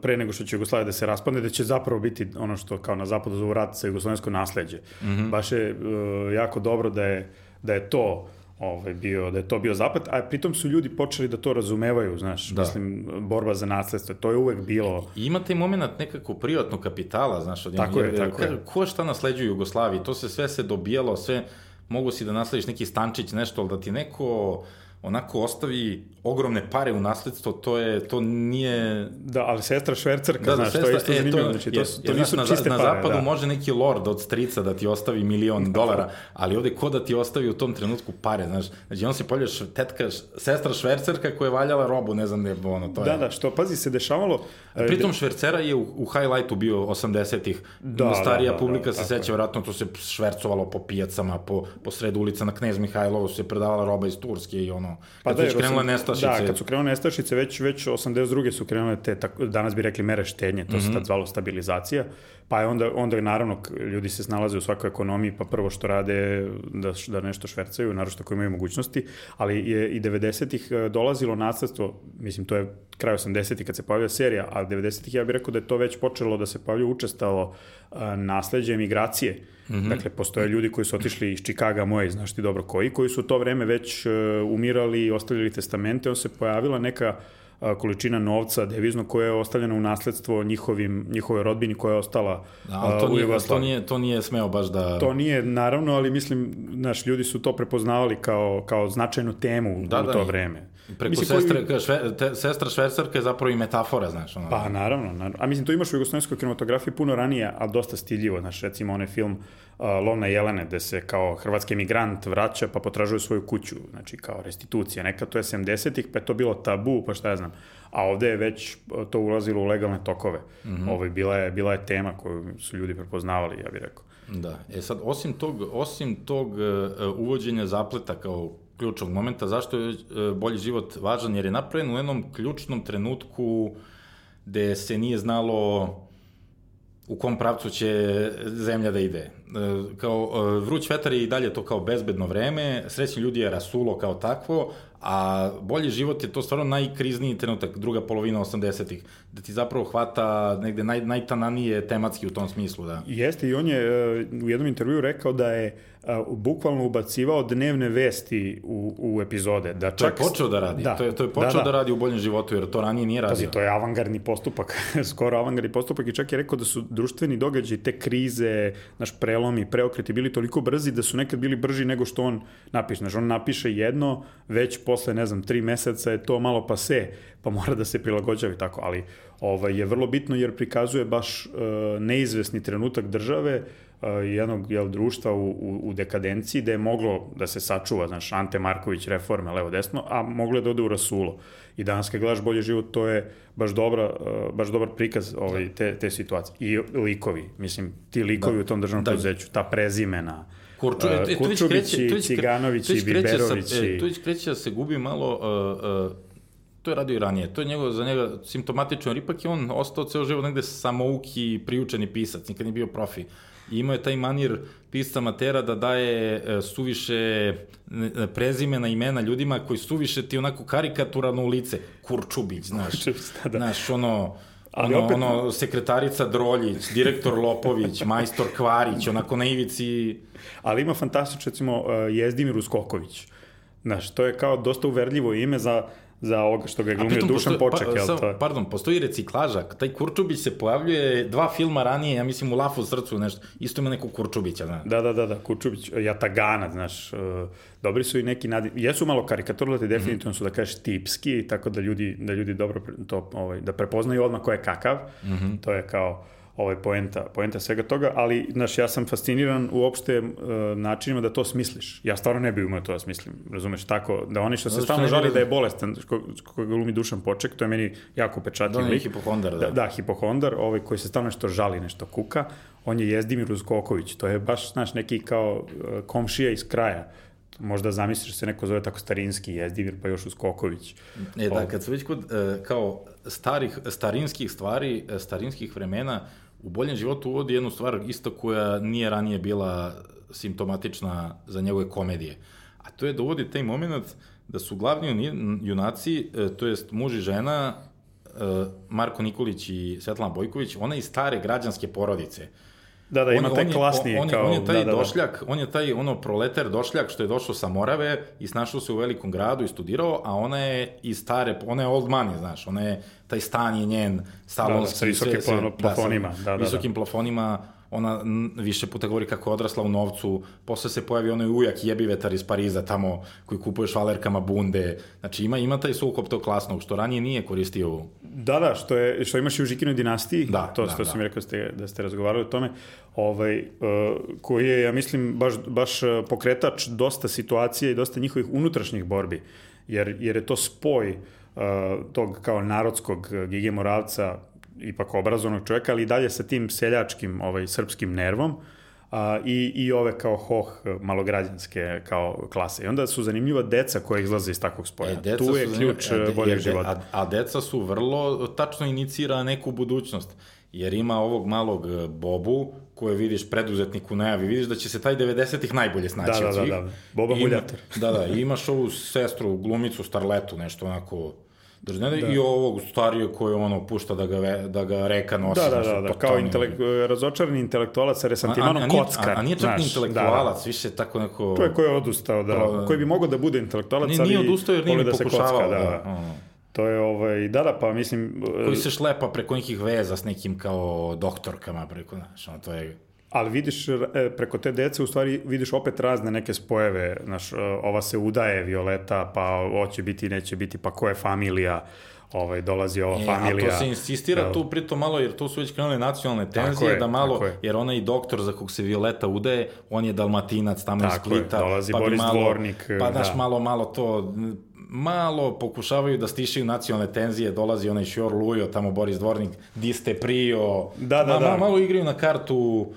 pre nego što će Jugoslavia da se raspadne, da će zapravo biti ono što kao na zapadu zovu rat sa jugoslovensko nasledđe. Mm -hmm. Baš je uh, jako dobro da je, da je to ovaj, bio, da je to bio zapad, a pritom su ljudi počeli da to razumevaju, znaš, da. mislim, borba za nasledstvo, to je uvek bilo... I ima taj moment nekako privatnog kapitala, znaš, od tako je, tako je. Ko šta nasleđuje Jugoslaviji, to se sve se dobijalo, sve, mogu si da naslediš neki stančić, nešto, ali da ti neko onako ostavi ogromne pare u nasledstvo, to je, to nije... Da, ali sestra švercerka, da, da znaš, sestra, to je isto e, zanimljivo, znači, to, je, to je, nisu na, čiste na, pare. Na zapadu da. može neki lord od strica da ti ostavi milion dolara, ali ovde ko da ti ostavi u tom trenutku pare, znaš, znači on se polje tetka, sestra švercerka koja je valjala robu, ne znam, ne, ono, to da, je... Da, da, što, pazi, se dešavalo... A pritom švercera je u, u highlightu bio 80-ih, da, starija da, da, publika da, se seća, vjerojatno to se švercovalo po pijacama, po, po sred ulica na Knez Mihajlovu se predavala roba iz Turske i ono, pa kad da, su krenule nestašice. Da, kad su krenule nestašice, već, već 82. su krenule te, tako, danas bi rekli mere štenje, to mm -hmm. se tad zvalo stabilizacija, pa je onda, onda naravno ljudi se snalaze u svakoj ekonomiji, pa prvo što rade da, da nešto švercaju, naravno što koji imaju mogućnosti, ali je i 90-ih e, dolazilo nasledstvo, mislim to je kraj 80-ih kad se pojavila serija, a 90-ih ja bih rekao da je to već počelo da se pojavlja učestalo e, nasledđe emigracije, Mm -hmm. Dakle, postoje ljudi koji su otišli iz Čikaga, moje, znaš ti dobro koji, koji su to vreme već uh, umirali i ostavljali testamente, on se pojavila neka uh, količina novca devizno koja je ostavljena u nasledstvo njihovim, njihove rodbini koja je ostala da, ali to, nije, to, nije, to nije smeo baš da... To nije, naravno, ali mislim, znaš, ljudi su to prepoznavali kao, kao značajnu temu da, u da, to vreme. Preko mislim, sestre, koji... šve, te, sestra švecarka je zapravo i metafora, znaš. Ono. Pa, naravno, naravno. A mislim, to imaš u jugoslovenskoj kinematografiji puno ranije, a dosta stiljivo. Znaš, recimo onaj film uh, Lovna Jelene, gde se kao hrvatski emigrant vraća pa potražuje svoju kuću, znači kao restitucija. Neka to je 70-ih, pa je to bilo tabu, pa šta ja znam. A ovde je već uh, to ulazilo u legalne tokove. Mm -hmm. Ovo je, bila, je, bila je tema koju su ljudi prepoznavali, ja bih rekao. Da, e sad, osim tog, osim tog uh, uvođenja zapleta kao ključnog momenta, zašto je e, bolji život važan, jer je napravljen u jednom ključnom trenutku gde se nije znalo u kom pravcu će zemlja da ide. E, kao e, vruć vetar je i dalje to kao bezbedno vreme, srećni ljudi je rasulo kao takvo, a bolji život je to stvarno najkrizniji trenutak, druga polovina 80-ih, da ti zapravo hvata negde naj, najtananije tematski u tom smislu. Da. Jeste i on je u jednom intervju rekao da je uh, bukvalno ubacivao dnevne vesti u, u epizode. Da čak... To je počeo da radi. Da. To je, to je počeo da, da. da radi u boljem životu, jer to ranije nije radio. Pazi, to je avangardni postupak, skoro avangardni postupak i čak je rekao da su društveni događaji, te krize, naš prelomi, preokreti bili toliko brzi da su nekad bili brži nego što on napiše. Znaš, on napiše jedno, već posle, ne znam, tri meseca je to malo pase, pa mora da se prilagođava i tako, ali ovaj, je vrlo bitno jer prikazuje baš uh, neizvesni trenutak države, jednog jel, društva u, u, u dekadenciji da je moglo da se sačuva, znaš, Ante Marković reforme levo-desno, a moglo je da ode u rasulo. I danas kad gledaš bolje život, to je baš, dobra, baš dobar prikaz ovaj, te, te situacije. I likovi, mislim, ti likovi da. u tom državnom da. preduzeću, ta prezimena, Kurču, uh, Kurčubići, Ciganovići, Biberovići. Tu kreće da se gubi malo uh, uh, to je radio i ranije. To je njegov, za njega simptomatično, jer ipak je on ostao ceo život negde samouki, priučeni pisac, nikad nije bio profi. I imao je taj manir pisca Matera da daje e, suviše e, prezimena imena ljudima koji suviše ti onako karikaturano u lice. Kurčubić, znaš. Kurčubić, da, da. Znaš, ono... Ali ono, opet... ono, sekretarica Droljić, direktor Lopović, majstor Kvarić, onako na ivici... Ali ima fantastično, recimo, e, Jezdimir Uskoković. Znaš, to je kao dosta uverljivo ime za za ovoga što ga je glumio Dušan postoji, Poček, pa, jel sam, to je? Pardon, postoji reciklaža. Taj Kurčubić se pojavljuje dva filma ranije, ja mislim u Lafu srcu nešto. Isto ima nekog Kurčubića, znaš. Da, da, da, da, Kurčubić, Jatagana, znaš, uh, dobri su i neki nadi... Jesu malo karikaturlati, definitivno su, da kažeš, tipski, tako da ljudi, da ljudi dobro to, ovaj, da prepoznaju odmah ko je kakav. Mm -hmm. To je kao ovaj poenta, poenta svega toga, ali znaš, ja sam fasciniran uopšte uh, načinima da to smisliš. Ja stvarno ne bih umeo to da smislim, razumeš, tako, da oni što se stalno žali da je bolestan, ko, koga glumi Dušan Poček, to je meni jako pečatljiv da, lik. hipohondar, da. Da, da hipohondar, ovaj koji se stalno nešto žali, nešto kuka, on je Jezdimir Uzkoković, to je baš, znaš, neki kao uh, komšija iz kraja možda zamisliš da se neko zove tako starinski Jezdimir, pa još Uskoković. E da, kad su već kod e, kao starih, starinskih stvari, e, starinskih vremena, u boljem životu uvodi jednu stvar isto koja nije ranije bila simptomatična za njegove komedije. A to je da uvodi taj moment da su glavni junaci, e, to jest muž i žena, Marko Nikolić i Svetlana Bojković, ona iz stare građanske porodice. Da, da, ima on, taj klasniji on, kao... On je taj da, da, da. došljak, on je taj ono proleter došljak što je došao sa Morave i snašao se u velikom gradu i studirao, a ona je iz stare, ona je old money, znaš, ona je, taj stan je njen, salonski... Da, da, sa visokim sve, plafonima. Da, da, da, visokim da. plafonima, ona više puta govori kako je odrasla u novcu, posle se pojavi onaj ujak jebivetar iz Pariza tamo koji kupuje švalerkama bunde. Znači ima ima taj sukob tog klasnog što ranije nije koristio. Da, da, što je što imaš i u Žikinoj dinastiji. Da, to da, što da. sam rekao ste da ste razgovarali o tome. Ovaj uh, koji je ja mislim baš baš pokretač dosta situacija i dosta njihovih unutrašnjih borbi. Jer jer je to spoj uh, tog kao narodskog Gige Moravca ipak obrazovnog čoveka, ali i dalje sa tim seljačkim, ovaj, srpskim nervom, a, i, i ove kao hoh malograđanske kao klase. I onda su zanimljiva deca koja izlaze iz takvog spoja. E, tu je ključ a, de, boljeg života. A, a deca su vrlo tačno inicira neku budućnost. Jer ima ovog malog e, Bobu, koje vidiš preduzetnik u najavi, vidiš da će se taj 90-ih najbolje snaći da, da, da, da, Boba Muljator. da, da, i imaš ovu sestru, glumicu, starletu, nešto onako Držnene, da. i ovog starijeg koji ono pušta da ga, ve, da ga reka nosi. Da, da, da, da kao intelek, razočarani intelektualac sa resantimanom a, a, kockar. A, a nije čak znaš, intelektualac, da, da. više tako neko... Čovjek koji je odustao, da, da, koji bi mogao da bude intelektualac, nije, nije odustao jer nije da pokušavao. Kocka, da, da. da. To je, ovaj, da, da, pa mislim... Koji se šlepa preko nekih veza s nekim kao doktorkama, preko, znaš, ono, to je ali vidiš e, preko te dece u stvari vidiš opet razne neke spojeve, znaš, e, ova se udaje Violeta, pa hoće biti, neće biti, pa ko je familija, ovaj, dolazi ova e, familija. A to se insistira da, tu pritom malo, jer to su već krenule nacionalne tenzije, je, da malo, jer ona i doktor za kog se Violeta udaje, on je dalmatinac tamo tako iz Splita. Je, dolazi pa Boris malo, Dvornik. Pa daš da. malo, malo to, malo pokušavaju da stišaju nacionalne tenzije, dolazi onaj Šjor Lujo, tamo Boris Dvornik, di ste prio, da, da, ma, da. malo igraju na kartu uh,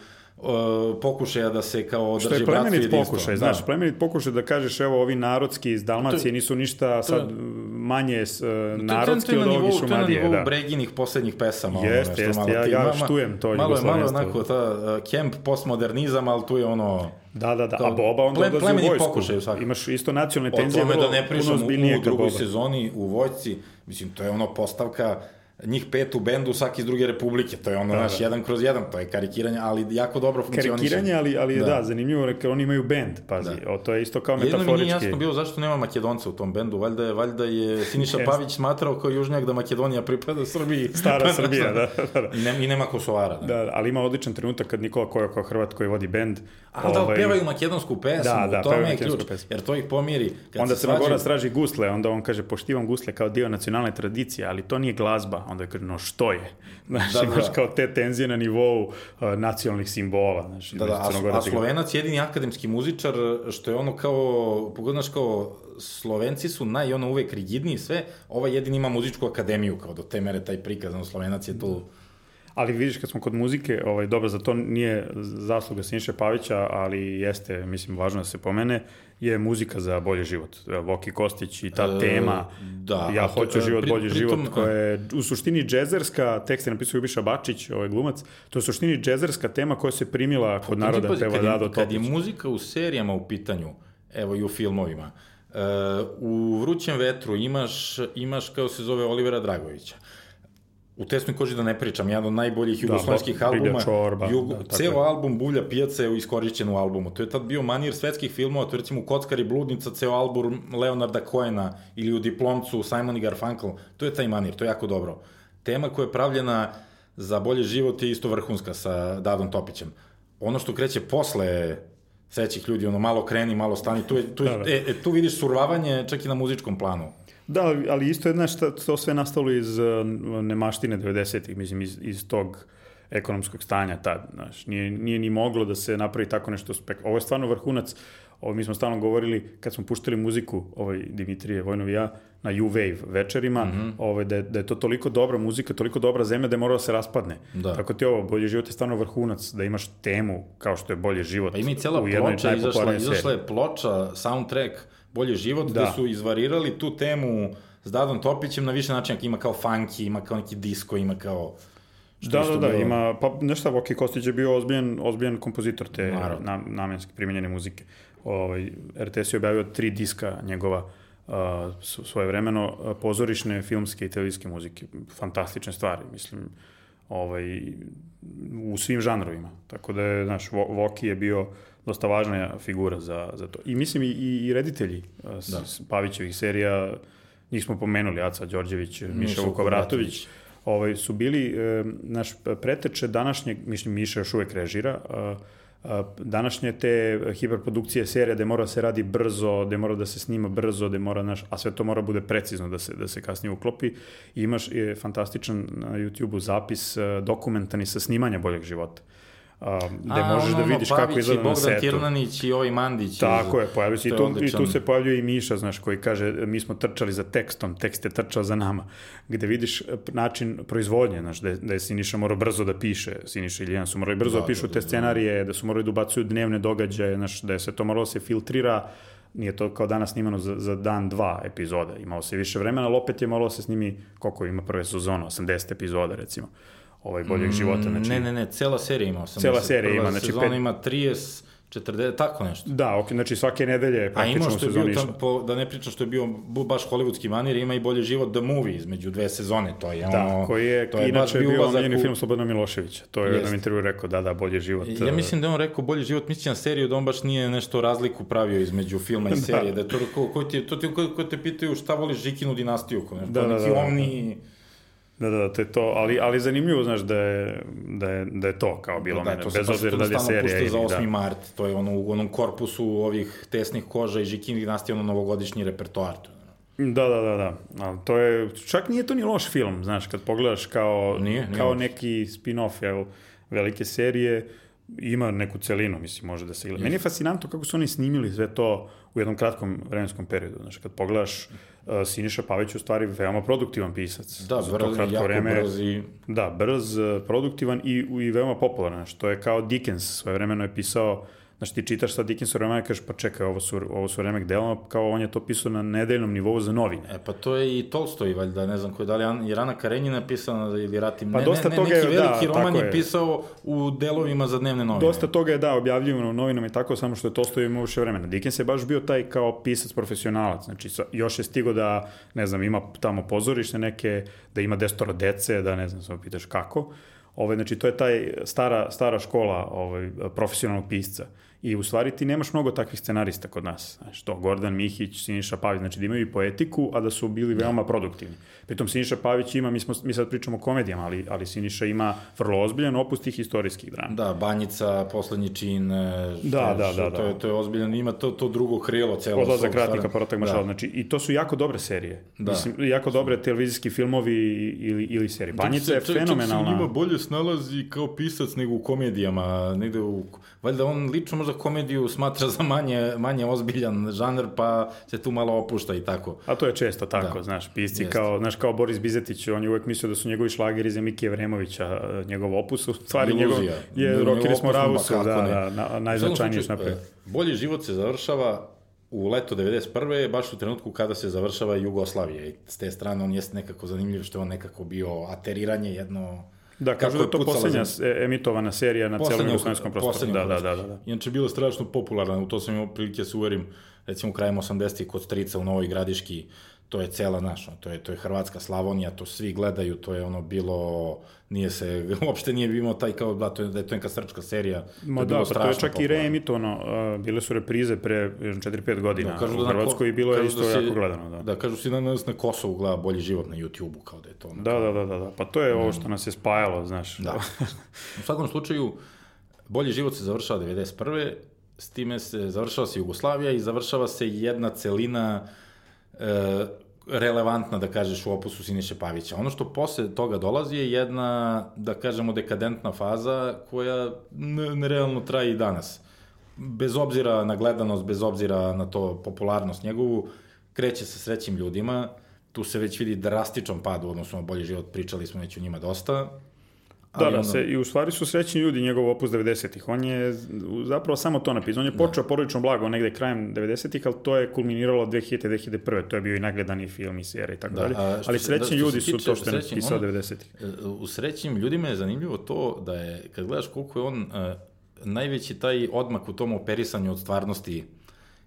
pokušaja da se kao održi bratstvo Što je plemenit pokušaj, znaš, da. plemenit pokušaj da kažeš evo ovi narodski iz Dalmacije nisu ništa sad manje s, uh, narodski od ovih Šumadije. To je na nivou da. Breginih poslednjih pesama. Jeste, jeste, ja, ja štujem to malo je malo onako ta uh, kemp postmodernizam, ali tu je ono... Da, da, da, a Boba onda ple, odlazi u vojsku. Pokušaj, svaki. Imaš isto nacionalne tenzije, vrlo, da ne pričam u, u drugoj sezoni u vojci, mislim, to je ono postavka njih pet u bendu, svaki iz druge republike, to je ono da, naš da. jedan kroz jedan, to je karikiranje, ali jako dobro funkcioniše. Karikiranje, ali, ali da. da, zanimljivo, jer oni imaju bend, pazi, da. o, to je isto kao Jedno metaforički. Jedno mi nije jasno bilo zašto nema Makedonca u tom bendu, valjda je, valjda je Siniša Pavić smatrao kao južnjak da Makedonija pripada Srbiji. Stara Srbija, da, da, da. I, ne, I nema Kosovara. Da. da, ali ima odličan trenutak kad Nikola Kojo kao Hrvat koji vodi bend. A da ovaj... pevaju makedonsku pesmu, da, da, to je ključ, pesmu. jer to ih pomiri. Kad onda se Crna Gora straži gusle, onda on kaže poštivam gusle kao dio nacionalne tradicije, ali to nije glazba. Onda je kaže, no što je? Znaš, da, imaš da. kao te tenzije na nivou uh, nacionalnih simbola. Znaš, da, da, a, a Slovenac je jedini akademski muzičar, što je ono kao, pogledaš kao, Slovenci su naj, ono, uvek rigidniji sve, ovaj jedini ima muzičku akademiju, kao do te mere taj prikaz, ono, Slovenac je tu... Ali vidiš kad smo kod muzike, ovaj dobro za to nije zasluga Siniše Pavića, ali jeste mislim važno da se pomene je muzika za bolji život. Voki Kostić i ta e, tema da, ja hoću to, život, pri, bolji pritom, život koja je u suštini džezerska, tekst je napisao Ljubiša Bačić, ovaj glumac, to je u suštini džezerska tema koja se primila kod naroda pa, peva Dado Topić. Kad je muzika u serijama u pitanju, evo i u filmovima, Uh, u Vrućem vetru imaš, imaš kao se zove Olivera Dragovića u tesnoj koži da ne pričam, jedan od najboljih Da, jugoslovenskih Bilja albuma. Čorba, Jugo, da, ceo je. album Bulja pijaca je iskorišćen u albumu. To je tad bio manir svetskih filmova, to je recimo Kockar i bludnica, ceo album Leonarda Cohena ili u Diplomcu Simon i Garfunkel. To je taj manir, to je jako dobro. Tema koja je pravljena za bolji život je isto vrhunska sa Dadom Topićem. Ono što kreće posle sećih ljudi, ono malo kreni, malo stani, tu, je, tu, je, Da, da. E, e, tu vidiš survavanje čak i na muzičkom planu. Da, ali isto je, znaš, to- sve nastalo iz uh, nemaštine 90-ih, mislim, iz, iz tog ekonomskog stanja tad, znaš, nije, nije ni moglo da se napravi tako nešto spek... Ovo je stvarno vrhunac, ovo mi smo stalno govorili, kad smo puštali muziku, ovaj Dimitrije Vojnov i ja, na U-Wave večerima, mm. -hmm. ovaj, da, je, da je to toliko dobra muzika, toliko dobra zemlja da je moralo da se raspadne. Da. Tako ti ovo, bolji život je stvarno vrhunac, da imaš temu kao što je bolji život. Pa ima i cela ploča, izašla, izašla je ploča, soundtrack, Bolji život, da. Gde su izvarirali tu temu s Dadom Topićem na više načina, ima kao funky, ima kao neki disco, ima kao... što Da, da, da, bilo- ima, pa nešto, Voki Kostić je bio ozbiljan, ozbiljan kompozitor te Naravno. na, namenski primjenjene muzike. Ovaj, RTS je objavio tri diska njegova uh, svoje vremeno, uh, pozorišne, filmske i televizijske muzike. Fantastične stvari, mislim, ovaj, u svim žanrovima. Tako da je, znaš, Vo- Voki je bio dosta važna figura za, za to. I mislim i, i, reditelji uh, s, Da. s Pavićevih serija, njih smo pomenuli, Aca Đorđević, Miša Miša Vukovratović, ovaj, su bili e, naš preteče današnjeg, mislim Miša još uvek režira, a, današnje te hiperprodukcije serija gde mora da se radi brzo, gde mora da se snima brzo, gde mora, naš, a sve to mora bude precizno da se, da se kasnije uklopi. I imaš je fantastičan na YouTube-u zapis e, dokumentarni sa snimanja boljeg života. A, gde A, možeš ono, da vidiš kako Pavić i izgleda na Bogdan setu. Tirnanić i ovaj Mandić. Tako je, pojavio se i tu, i tu se pojavljuje i Miša, znaš, koji kaže mi smo trčali za tekstom, tekst je trčao za nama, gde vidiš e, način proizvodnje, znaš, da da je Siniša morao brzo da piše, Siniša i Ljiljana su morali brzo da, Da, pišu da, da, te da. scenarije, da su morali da ubacuju dnevne događaje, znaš, da je sve to moralo da se filtrira, nije to kao danas snimano za, za dan, dva epizoda, imalo se više vremena, ali opet je moralo da se snimi, koliko ima prve sezone, 80 epizoda, recimo, ovaj boljeg života, znači... Ne, ne, ne, cela serija ima 80. Cela serija Prva ima, znači sezona pet- ima 30, 40, tako nešto. Da, ok, znači svake nedelje A ima praktično što je bio, tam, po, da ne pričam što je bio baš hollywoodski manir, ima i bolji život The Movie između dve sezone, to je Da, ono... koji je, to je inače bio ulazak omiljeni u- film Slobodana Miloševića. To je u Jeste. jednom intervju rekao, da, da, bolji život. Ja eh, mislim da je on rekao bolji život, misli na seriju, da on baš nije nešto razliku pravio između filma i serije, da je to ko, ko, ti, to ti ko, ko te pitaju šta voliš Žikinu dinastiju, ko, nešto, Da, da, neki da, da. omni... Da, da, da, to je to, ali, ali zanimljivo, znaš, da je, da je, da je to kao bilo da, mene, to se bez obzira da li je serija pušta ili, za 8. da. mart, to je ono u onom korpusu ovih tesnih koža i Žikin dinastija, ono novogodišnji repertoar. To. Da, da, da, da. Ali to je, čak nije to ni loš film, znaš, kad pogledaš kao, Nije, nije kao loš. neki spin-off, jel, velike serije, ima neku celinu, mislim, može da se gleda. Meni je fascinantno kako su oni snimili sve to u jednom kratkom vremenskom periodu. Znaš, kad pogledaš, Siniša Pavić je u stvari veoma produktivan pisac. Da, brz, jako vreme. brz i... Da, brz, eh, produktivan i, i veoma popularan, što je kao Dickens svoje vremeno je pisao, znači ti čitaš sad Dickens vremena i kažeš pa čekaj, ovo su, ovo su remek dela, kao on je to pisao na nedeljnom nivou za novine. E, pa to je i Tolstoj, valjda, ne znam ko je, da li je Rana Karenjina pisana ili Ratim, Pa ne, dosta ne, ne, toga neki je, da, veliki roman tako je je. pisao u delovima za dnevne novine. Dosta toga je da objavljivano u novinama i tako, samo što je Tolstoj imao više vremena. Dickens je baš bio taj kao pisac profesionalac, znači još je stigo da, ne znam, ima tamo pozorište neke, da ima desetoro dece, da ne znam, samo pitaš kako. Ovaj, znači, to je taj stara, stara škola ovaj, profesionalnog pisca. I u stvari ti nemaš mnogo takvih scenarista kod nas. Znaš, to Gordan Mihić, Siniša Pavić, znači da imaju i poetiku, a da su bili veoma produktivni. Pritom Siniša Pavić ima, mi, smo, mi sad pričamo o komedijama, ali, ali Siniša ima vrlo ozbiljan opus tih istorijskih drama. Da, Banjica, poslednji čin, e, što, Da, da, što, da, To, da. je, to je ozbiljan, ima to, to drugo krilo celo. Odlazak ratnika, stvarno. povratak maršala. Znači, i to su jako dobre serije. Da. Mislim, jako dobre televizijski filmovi ili, ili serije. Banjica je se- Čak se fenomenalna. njima bolje snalazi kao pisac nego u komedijama. Negde u, valjda on lično možda komediju smatra za manje, manje ozbiljan žaner, pa se tu malo opušta i tako. A to je često tako, Da. znaš, pisci Jeste. kao, znaš, kao Boris Bizetić, on je uvek mislio da su njegovi šlageri za Mikije Vremovića, njegov opus, u stvari njegov Iluzija. je Njegov opus, smo Rausu, kako da, da, na, napravio. e, Bolji život se završava u leto 91. baš u trenutku kada se završava Jugoslavija i s te strane on jeste nekako zanimljiv što je on nekako bio ateriranje jedno Da, kažu da je to poslednja e, emitovana serija na celom Poslednja jugoslovenskom prostoru. poslednja Da, da, da, da, da. Inače, bila strašno popularna, u to sam imao prilike da se uverim, recimo krajem 80-ih kod strica u Novoj Gradiški, to je cela naša, to je, to je Hrvatska Slavonija, to svi gledaju, to je ono bilo, nije se, uopšte nije bilo taj kao, da, to je, da je to neka srčka serija. Ma to je da, pa to je čak popularno. i reemitovano, uh, bile su reprize pre 4-5 godina Da, kažu u da ko- Hrvatskoj i bilo je kažu isto da si- jako gledano, da. Da, kažu si da nas na Kosovu gleda bolji život na YouTube-u, kao da je to ono. Da, da, da, da, da. Pa to je ovo što nas je spajalo, znaš. Da. U svakom slučaju, bolji život se završava 91. S time se završava se Jugoslavija i završava se jedna celina e, relevantna, da kažeš, u opusu Siniše Pavića. Ono što posle toga dolazi je jedna, da kažemo, dekadentna faza koja nerealno traje i danas. Bez obzira na gledanost, bez obzira na to popularnost njegovu, kreće sa srećim ljudima, tu se već vidi drastičan pad u odnosu na bolji život, pričali smo već o njima dosta, Da, Ali da, ono- se, i u stvari su srećni ljudi njegov opus 90-ih. On je zapravo samo to napisao. On je počeo porodično blago negde krajem 90-ih, ali to je kulminiralo 2000-2001. To je bio i nagledani film i serija i tako Da, dalje. a Ali srećni da, ljudi su tiče to što je napisao ono- 90-ih. U srećnim ljudima je zanimljivo to da je, kad gledaš koliko je on uh, najveći taj odmak u tom operisanju od stvarnosti,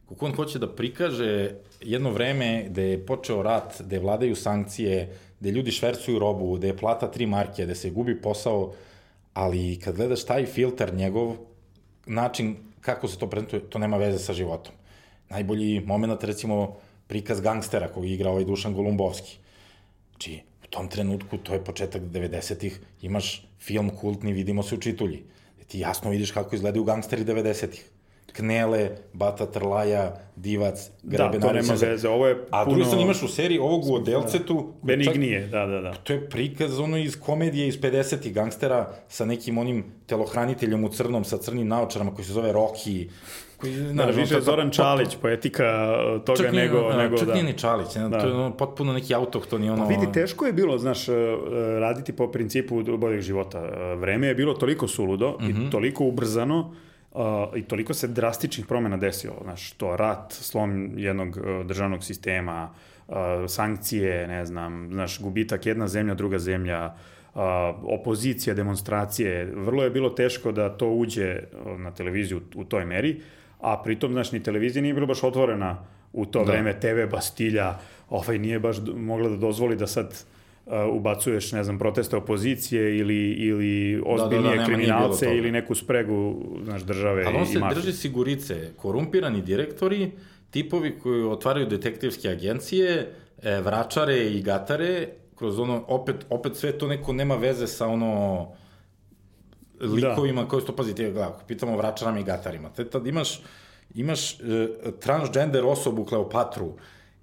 koliko on hoće da prikaže jedno vreme gde je počeo rat, gde vladaju sankcije, gde ljudi švercuju robu, gde je plata tri marke, gde se gubi posao, ali kad gledaš taj filter njegov, način kako se to prezentuje, to nema veze sa životom. Najbolji moment, recimo, prikaz gangstera koji igra ovaj Dušan Golumbovski. Znači, u tom trenutku, to je početak 90-ih, imaš film kultni Vidimo se u čitulji. Ti jasno vidiš kako izgledaju gangsteri 90-ih. Knele, Bata Trlaja, Divac, Da, Grebe to nema veze. Ovo je A puno drugi strani imaš u seriji ovog u Odelcetu, čak- benignije, da, da, da. to je prikaz ono iz komedije iz 50-ih gangstera sa nekim onim telohraniteljem u crnom sa crnim naočarama koji se zove Rocky. Koji, Da, znaš, više je Zoran Čalić, poetika uh, toga čak nije, nego, da, nego čak da. nije ni Čalić, ne, Da. to je ono, potpuno neki autohtoni ono... Vidi, teško je bilo, znaš, uh, raditi po principu boljeg života. Uh, Vreme je bilo toliko suludo mm -hmm. i toliko ubrzano uh, i toliko se drastičnih promena desilo. Znaš, to rat, slom jednog uh, državnog sistema, uh, sankcije, ne znam, znaš, gubitak jedna zemlja, druga zemlja, uh, opozicija, demonstracije. Vrlo je bilo teško da to uđe uh, na televiziju u, u toj meri, a pritom, znaš, ni televizija nije bila baš otvorena u to da. vreme, TV Bastilja, ovaj nije baš mogla da dozvoli da sad uh, ubacuješ, ne znam, proteste opozicije ili, ili ozbiljnije nema, nije kriminalce bilo toga. ili neku spregu, znaš, države Ali on se mafije. drži sigurice, korumpirani direktori, tipovi koji otvaraju detektivske agencije, e, vračare i gatare, kroz ono, opet, opet sve to neko nema veze sa ono likovima da. koji su to, pazite, gledaj, ako pitamo vračarama i gatarima, te tad imaš, imaš e, transgender osobu Kleopatru,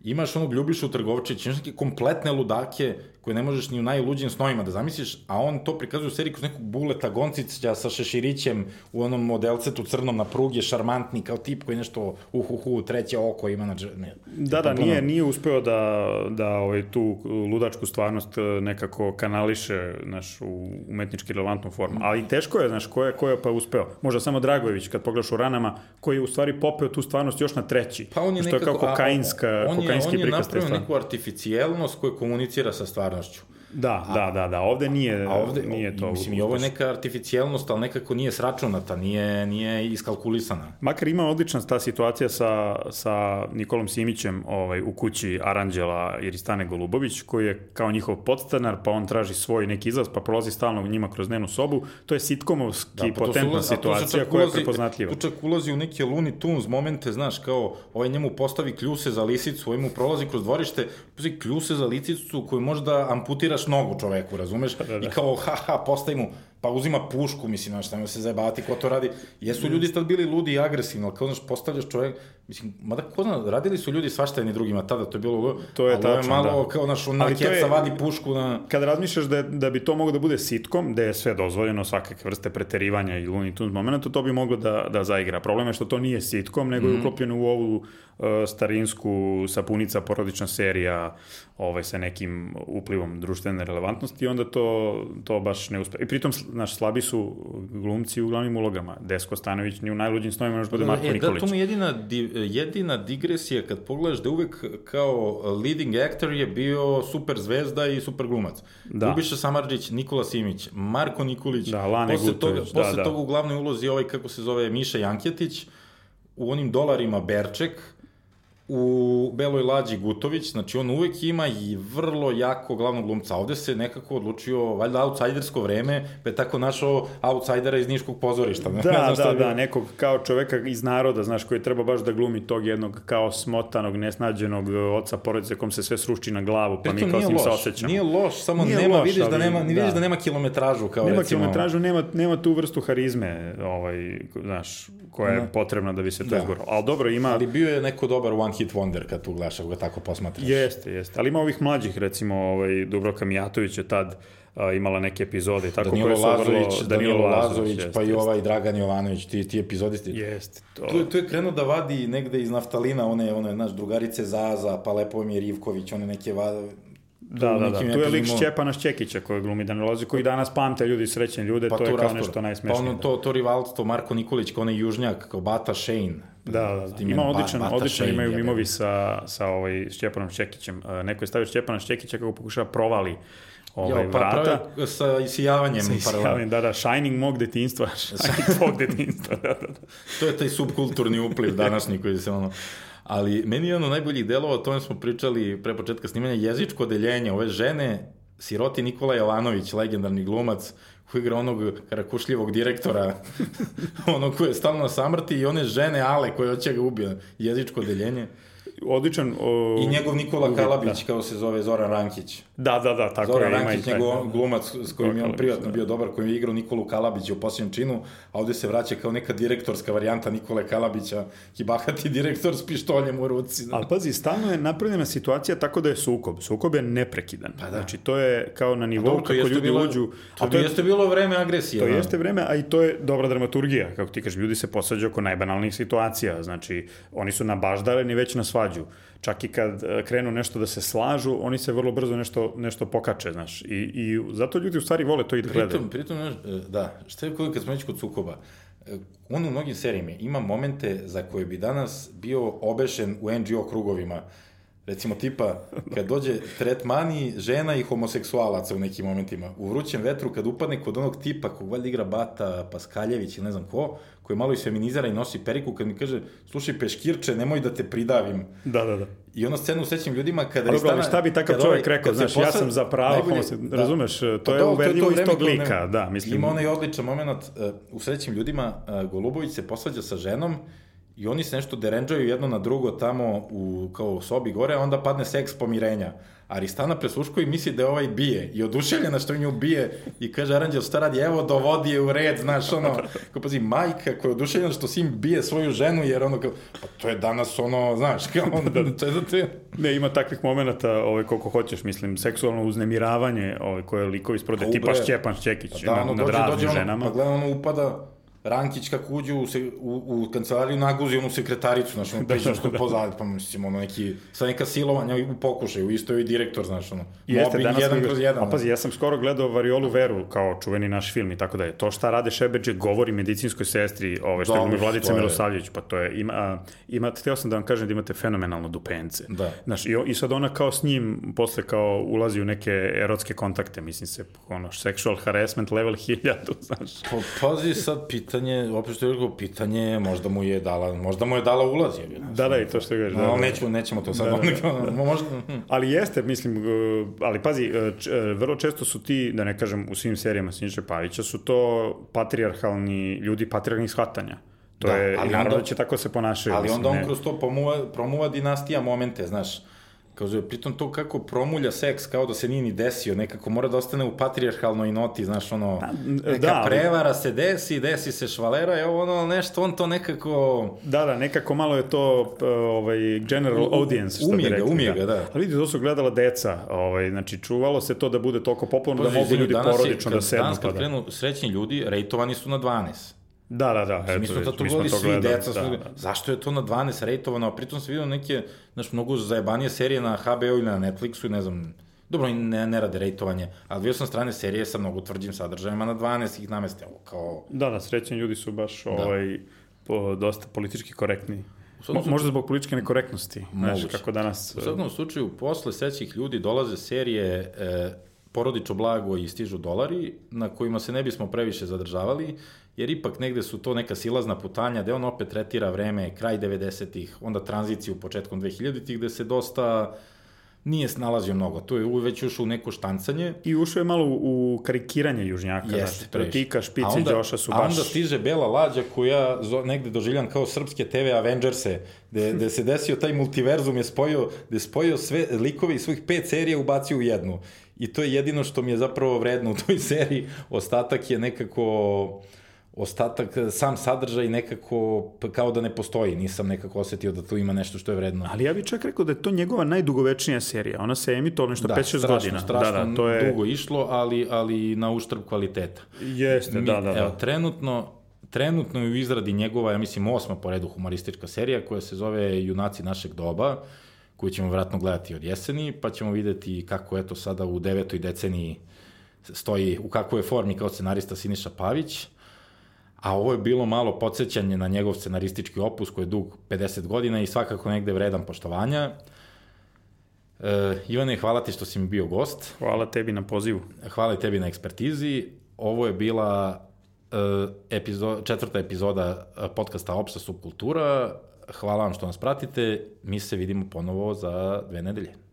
imaš onog Ljubišu Trgovčića, imaš neke kompletne ludake koje ne možeš ni u najluđim snovima da zamisliš, a on to prikazuje u seriji kroz nekog buleta Goncića sa šeširićem u onom modelcetu crnom na pruge, šarmantni kao tip koji nešto uhuhu, treće oko ima na dž... Ne, Da, da, nije, nije uspeo da, da ovaj, tu ludačku stvarnost eh, nekako kanališe naš, u umetnički relevantnu formu. Ali teško je, znaš, ko je, ko je pa uspeo. Možda samo Dragojević, kad pogledaš u ranama, koji je u stvari popeo tu stvarnost još na treći. Pa on je što je kao nekako, a, kokainska, on je, kokainski on je prikaz te napravio neku artificijelnost koja komunicira sa odpornością. Da, da, da, da, ovde nije, A ovde, nije to. mislim, i ovo je neka artificijelnost, ali nekako nije sračunata, nije, nije iskalkulisana. Makar ima odlična ta situacija sa, sa Nikolom Simićem ovaj, u kući Aranđela Iristane Golubović, koji je kao njihov podstanar, pa on traži svoj neki izlaz, pa prolazi stalno njima kroz dnevnu sobu. To je sitkomovski da, pa potentna ulazi, situacija koja je prepoznatljiva. Tu čak ulazi u neke Looney Tunes momente, znaš, kao ovaj njemu postavi kljuse za lisicu, ovaj mu prolazi kroz dvorište, postavi kljuse za lisicu koju možda amputiraš nogu čoveku, razumeš? Da, da, da. I kao, ha, ha, postavi mu, pa uzima pušku, mislim, znaš, nema se zajebavati ko to radi. Jesu ljudi tad bili ludi i agresivni, ali kao, znaš, postavljaš čovek, mislim, mada ko zna, radili su ljudi svašta jedni drugima tada, to je bilo, to je ali tačno, malo, da. kao, naš, ona keca je, vadi pušku na... Kad razmišljaš da, da bi to moglo da bude sitkom, da je sve dozvoljeno, svakakve vrste preterivanja i Looney Tunes momenta, to bi moglo da, da zaigra. Problem je što to nije sitkom, nego mm. je uklopljeno u ovu uh, starinsku sapunica porodična serija ovaj, sa nekim uplivom društvene relevantnosti i onda to, to baš ne uspe. I pritom, znaš, slabi su glumci u glavnim ulogama. Desko Stanović ni u najluđim snovima još bude Marko e, Nikolić. Da, to mu jedina, di, jedina digresija kad pogledaš da uvek kao leading actor je bio super zvezda i super glumac. Da. Ljubiša Samarđić, Nikola Simić, Marko Nikolić, da, Lane posle Gutović, toga, da, posle da. toga u glavnoj ulozi ovaj, kako se zove, Miša Jankjetić, u onim dolarima Berček, u Beloj lađi Gutović, znači on uvek ima i vrlo jako glavnog glumca. Ovde se nekako odlučio, valjda, outsidersko vreme, pa je tako našao outsidera iz Niškog pozorišta. Ne? Da, ne da, da, nekog kao čoveka iz naroda, znaš, koji treba baš da glumi tog jednog kao smotanog, nesnađenog oca porodice kom se sve sruči na glavu, pa Pritom mi kao s njim se osjećamo. Nije loš, samo nije nema, loš, vidiš da nema, da. vidiš da nema kilometražu, kao nema recimo. Nema kilometražu, nema, nema tu vrstu harizme, ovaj, znaš, koja je potrebna da bi se to da. izgoralo. Ali dobro, ima... Ali bio je neko dobar one hit wonder kad tu gledaš, ako ga tako posmatraš. Jeste, jeste. Ali ima ovih mlađih, recimo, ovaj, Dubrovka Mijatović je tad a, imala neke epizode i tako Danilo koje su Lazović, vrlo... Danilo, Danilo Lazović, jest, pa jest. i ovaj Dragan Jovanović, ti, ti epizodisti. Jeste. To... Tu, tu je krenuo da vadi negde iz naftalina one, one, znaš, drugarice Zaza, pa Lepomir Ivković, one neke va, Da, da, da. Tu je lik Šćepana Šćekića koji glumi Danilo koji danas pamte ljudi srećne ljude, pa to je kao nešto najsmešnije. Pa ono, to, to rivalstvo, Marko Nikolić, kao onaj južnjak, kao Bata Shane. Da, da, da. Ima odličan, odličan Shane, imaju mimovi sa, sa ovaj Šćepanom Šćekićem. neko je stavio Šćepana Šćekića kako pokušava provali ovaj, jo, pa vrata. sa isijavanjem. Sa isijavanjem, da, da, Shining mog detinstva, Shining tvog detinstva, da, da, da. to je taj subkulturni upliv današnji koji se ono... Ali meni je ono najboljih delova, o tome smo pričali pre početka snimanja, jezičko odeljenje ove žene, siroti Nikola Jovanović, legendarni glumac, koji igra onog karakušljivog direktora, ono koje je stalno na samrti i one žene Ale koje hoće ga ubije, jezičko odeljenje odličan... O, I njegov Nikola Kalabić, da. kao se zove Zoran Rankić. Da, da, da, tako Zoran je. Zoran Rankić, njegov taj, glumac s kojim je on privatno da. bio dobar, kojim je igrao Nikolu Kalabića u posljednjem činu, a ovde se vraća kao neka direktorska varijanta Nikole Kalabića i bahati direktor s pištoljem u ruci. Ali pazi, stalno je napravljena situacija tako da je sukob. Sukob je neprekidan. Pa da. Znači, to je kao na nivou dobro, kako ljudi bilo, uđu... A to je, jeste bilo vreme agresije. To da. jeste vreme, a i to je dobra dramaturgija. Kako ti kažeš, ljudi se posađu oko najbanalnijih situacija. Znači, oni su nabaždareni već na svađu čak i kad e, krenu nešto da se slažu, oni se vrlo brzo nešto, nešto pokače, znaš. I, I zato ljudi u stvari vole to i da gledaju. Pritom, pritom, e, da, šta je kad smo kad sukoba? E, on u mnogim serijima ima momente za koje bi danas bio obešen u NGO krugovima, Recimo tipa, kad dođe tretmani žena i homoseksualaca u nekim momentima. U vrućem vetru, kad upadne kod onog tipa kog valjda igra Bata Paskaljević ili ne znam ko, koji malo i feminizara i nosi periku, kad mi kaže, slušaj peškirče, nemoj da te pridavim. Da, da, da. I ono scenu sećam ljudima kada... Ali dobro, šta bi takav čovjek ovaj, rekao, znaš, posad, ja sam za pravo, najbolje, da, razumeš, to pa je da, uverljivo iz tog lika, da, mislim. Ima onaj odličan moment, uh, u srećim ljudima, uh, Golubović se posvađa sa ženom i oni se nešto derenđaju jedno na drugo tamo u, kao u sobi gore, a onda padne seks pomirenja. Aristana presluškuje i misli da je ovaj bije i oduševljena što nju bije i kaže Aranđel šta radi, evo dovodi je u red, znaš ono, kao pazi, majka koja je oduševljena što sin bije svoju ženu jer ono kao, pa to je danas ono, znaš, kao ono, da, to je za te. Ne, ima takvih momenta, ovaj, koliko hoćeš, mislim, seksualno uznemiravanje, ovaj, koje likovi sprode, pa, tipa Šćepan Šćekić, pa, da, ono, na, nad raznim dođe, ženama. Pa gleda, ono upada, Rankić kako uđe u, se, u, u kancelariju naguzi onu sekretaricu, znaš, ono, pričam što da. pozadnje, pa mislim, ono, neki, sa neka silovanja u pokušaju, isto je i direktor, znaš, ono, Jeste, mobbing jedan kroz jedan. A pazi, ja sam skoro gledao Variolu Veru, kao čuveni naš film i tako da je. To šta rade Šebeđe govori medicinskoj sestri, ove, što da, mi Vladica Milosavljević, pa to je, ima, a, ima, htio sam da vam kažem da imate fenomenalno dupence. Da. Znaš, i, i sad ona kao s njim, posle kao ulazi u neke erotske kontakte, mislim se, ono, sexual harassment level 1000, znaš. Pa, pazi sad, pitanje, opet što je rekao, pitanje, možda mu je dala, možda mu je dala ulaz. Je, da, da, i to što je da, no, da. Nećemo, nećemo to sad. Da, da, da. možda, hm. ali jeste, mislim, uh, ali pazi, uh, uh, vrlo često su ti, da ne kažem, u svim serijama Siniše Pavića, su to patrijarhalni ljudi patrijarhalnih shvatanja. To da, je, ali naravno da će tako se ponašaju. Ali onda on ne. kroz to promuva, promuva dinastija momente, znaš Kaže, pritom to kako promulja seks kao da se nije ni desio, nekako mora da ostane u patrijarhalnoj noti, znaš, ono, da, neka da, prevara se desi, desi se švalera, je ono nešto, on to nekako... Da, da, nekako malo je to ovaj, general audience, što umije bi rekli. Umije ga, da. da. Ali vidi, to su gledala deca, ovaj, znači čuvalo se to da bude toliko popularno da mogu ljudi porodično da sednu. Danas kad pa da. krenu srećni ljudi, rejtovani su na 12. Da, da, da. Eto, mi smo gledali svi, gledali, deca, da, da. Zašto je to na 12 rejtovano, a pritom se vidio neke, znaš, mnogo zajebanije serije na HBO ili na Netflixu, ne znam, dobro, ne, ne rade rejtovanje, ali vidio sam strane serije sa mnogo tvrđim sadržajima na 12 ih nameste, ovo kao... Da, da, srećeni ljudi su baš da. ovaj, po, dosta politički korektni. Mo, možda zbog političke nekorektnosti, znaš, kako danas... U svakom slučaju, posle sećih ljudi dolaze serije e, porodično blago i stižu dolari, na kojima se ne bismo previše zadržavali, jer ipak negde su to neka silazna putanja, gde on opet tretira vreme, kraj 90-ih, onda tranziciju početkom 2000-ih, gde se dosta nije snalazio mnogo. Tu je već ušao u neko štancanje. I ušao je malo u, karikiranje južnjaka. Jeste, znači, Tika, Špice i Đoša su baš... A onda stiže Bela Lađa koja negde doživljam kao srpske TV Avengerse, gde, gde se desio taj multiverzum, je spojio, gde je spojio sve likove iz svojih pet serija ubacio u jednu. I to je jedino što mi je zapravo vredno u toj seriji. Ostatak je nekako ostatak, sam sadržaj nekako kao da ne postoji. Nisam nekako osetio da tu ima nešto što je vredno. Ali ja bih čak rekao da je to njegova najdugovečnija serija. Ona se emitovala nešto da, 5-6 godina. Strašno, da, da, to je... dugo išlo, ali, ali na uštrb kvaliteta. Jeste, Mi, da, da, da. Evo, trenutno, trenutno je u izradi njegova, ja mislim, osma po redu humoristička serija koja se zove Junaci našeg doba, koju ćemo vratno gledati od jeseni, pa ćemo videti kako je to sada u devetoj deceniji stoji, u kakvoj je formi kao scenarista Siniša Pavić a ovo je bilo malo podsjećanje na njegov scenaristički opus koji je dug 50 godina i svakako negde vredan poštovanja. E, Ivane, hvala ti što si mi bio gost. Hvala tebi na pozivu. Hvala i tebi na ekspertizi. Ovo je bila e, epizo, četvrta epizoda e, podcasta Opsa Subkultura. Hvala vam što nas pratite. Mi se vidimo ponovo za dve nedelje.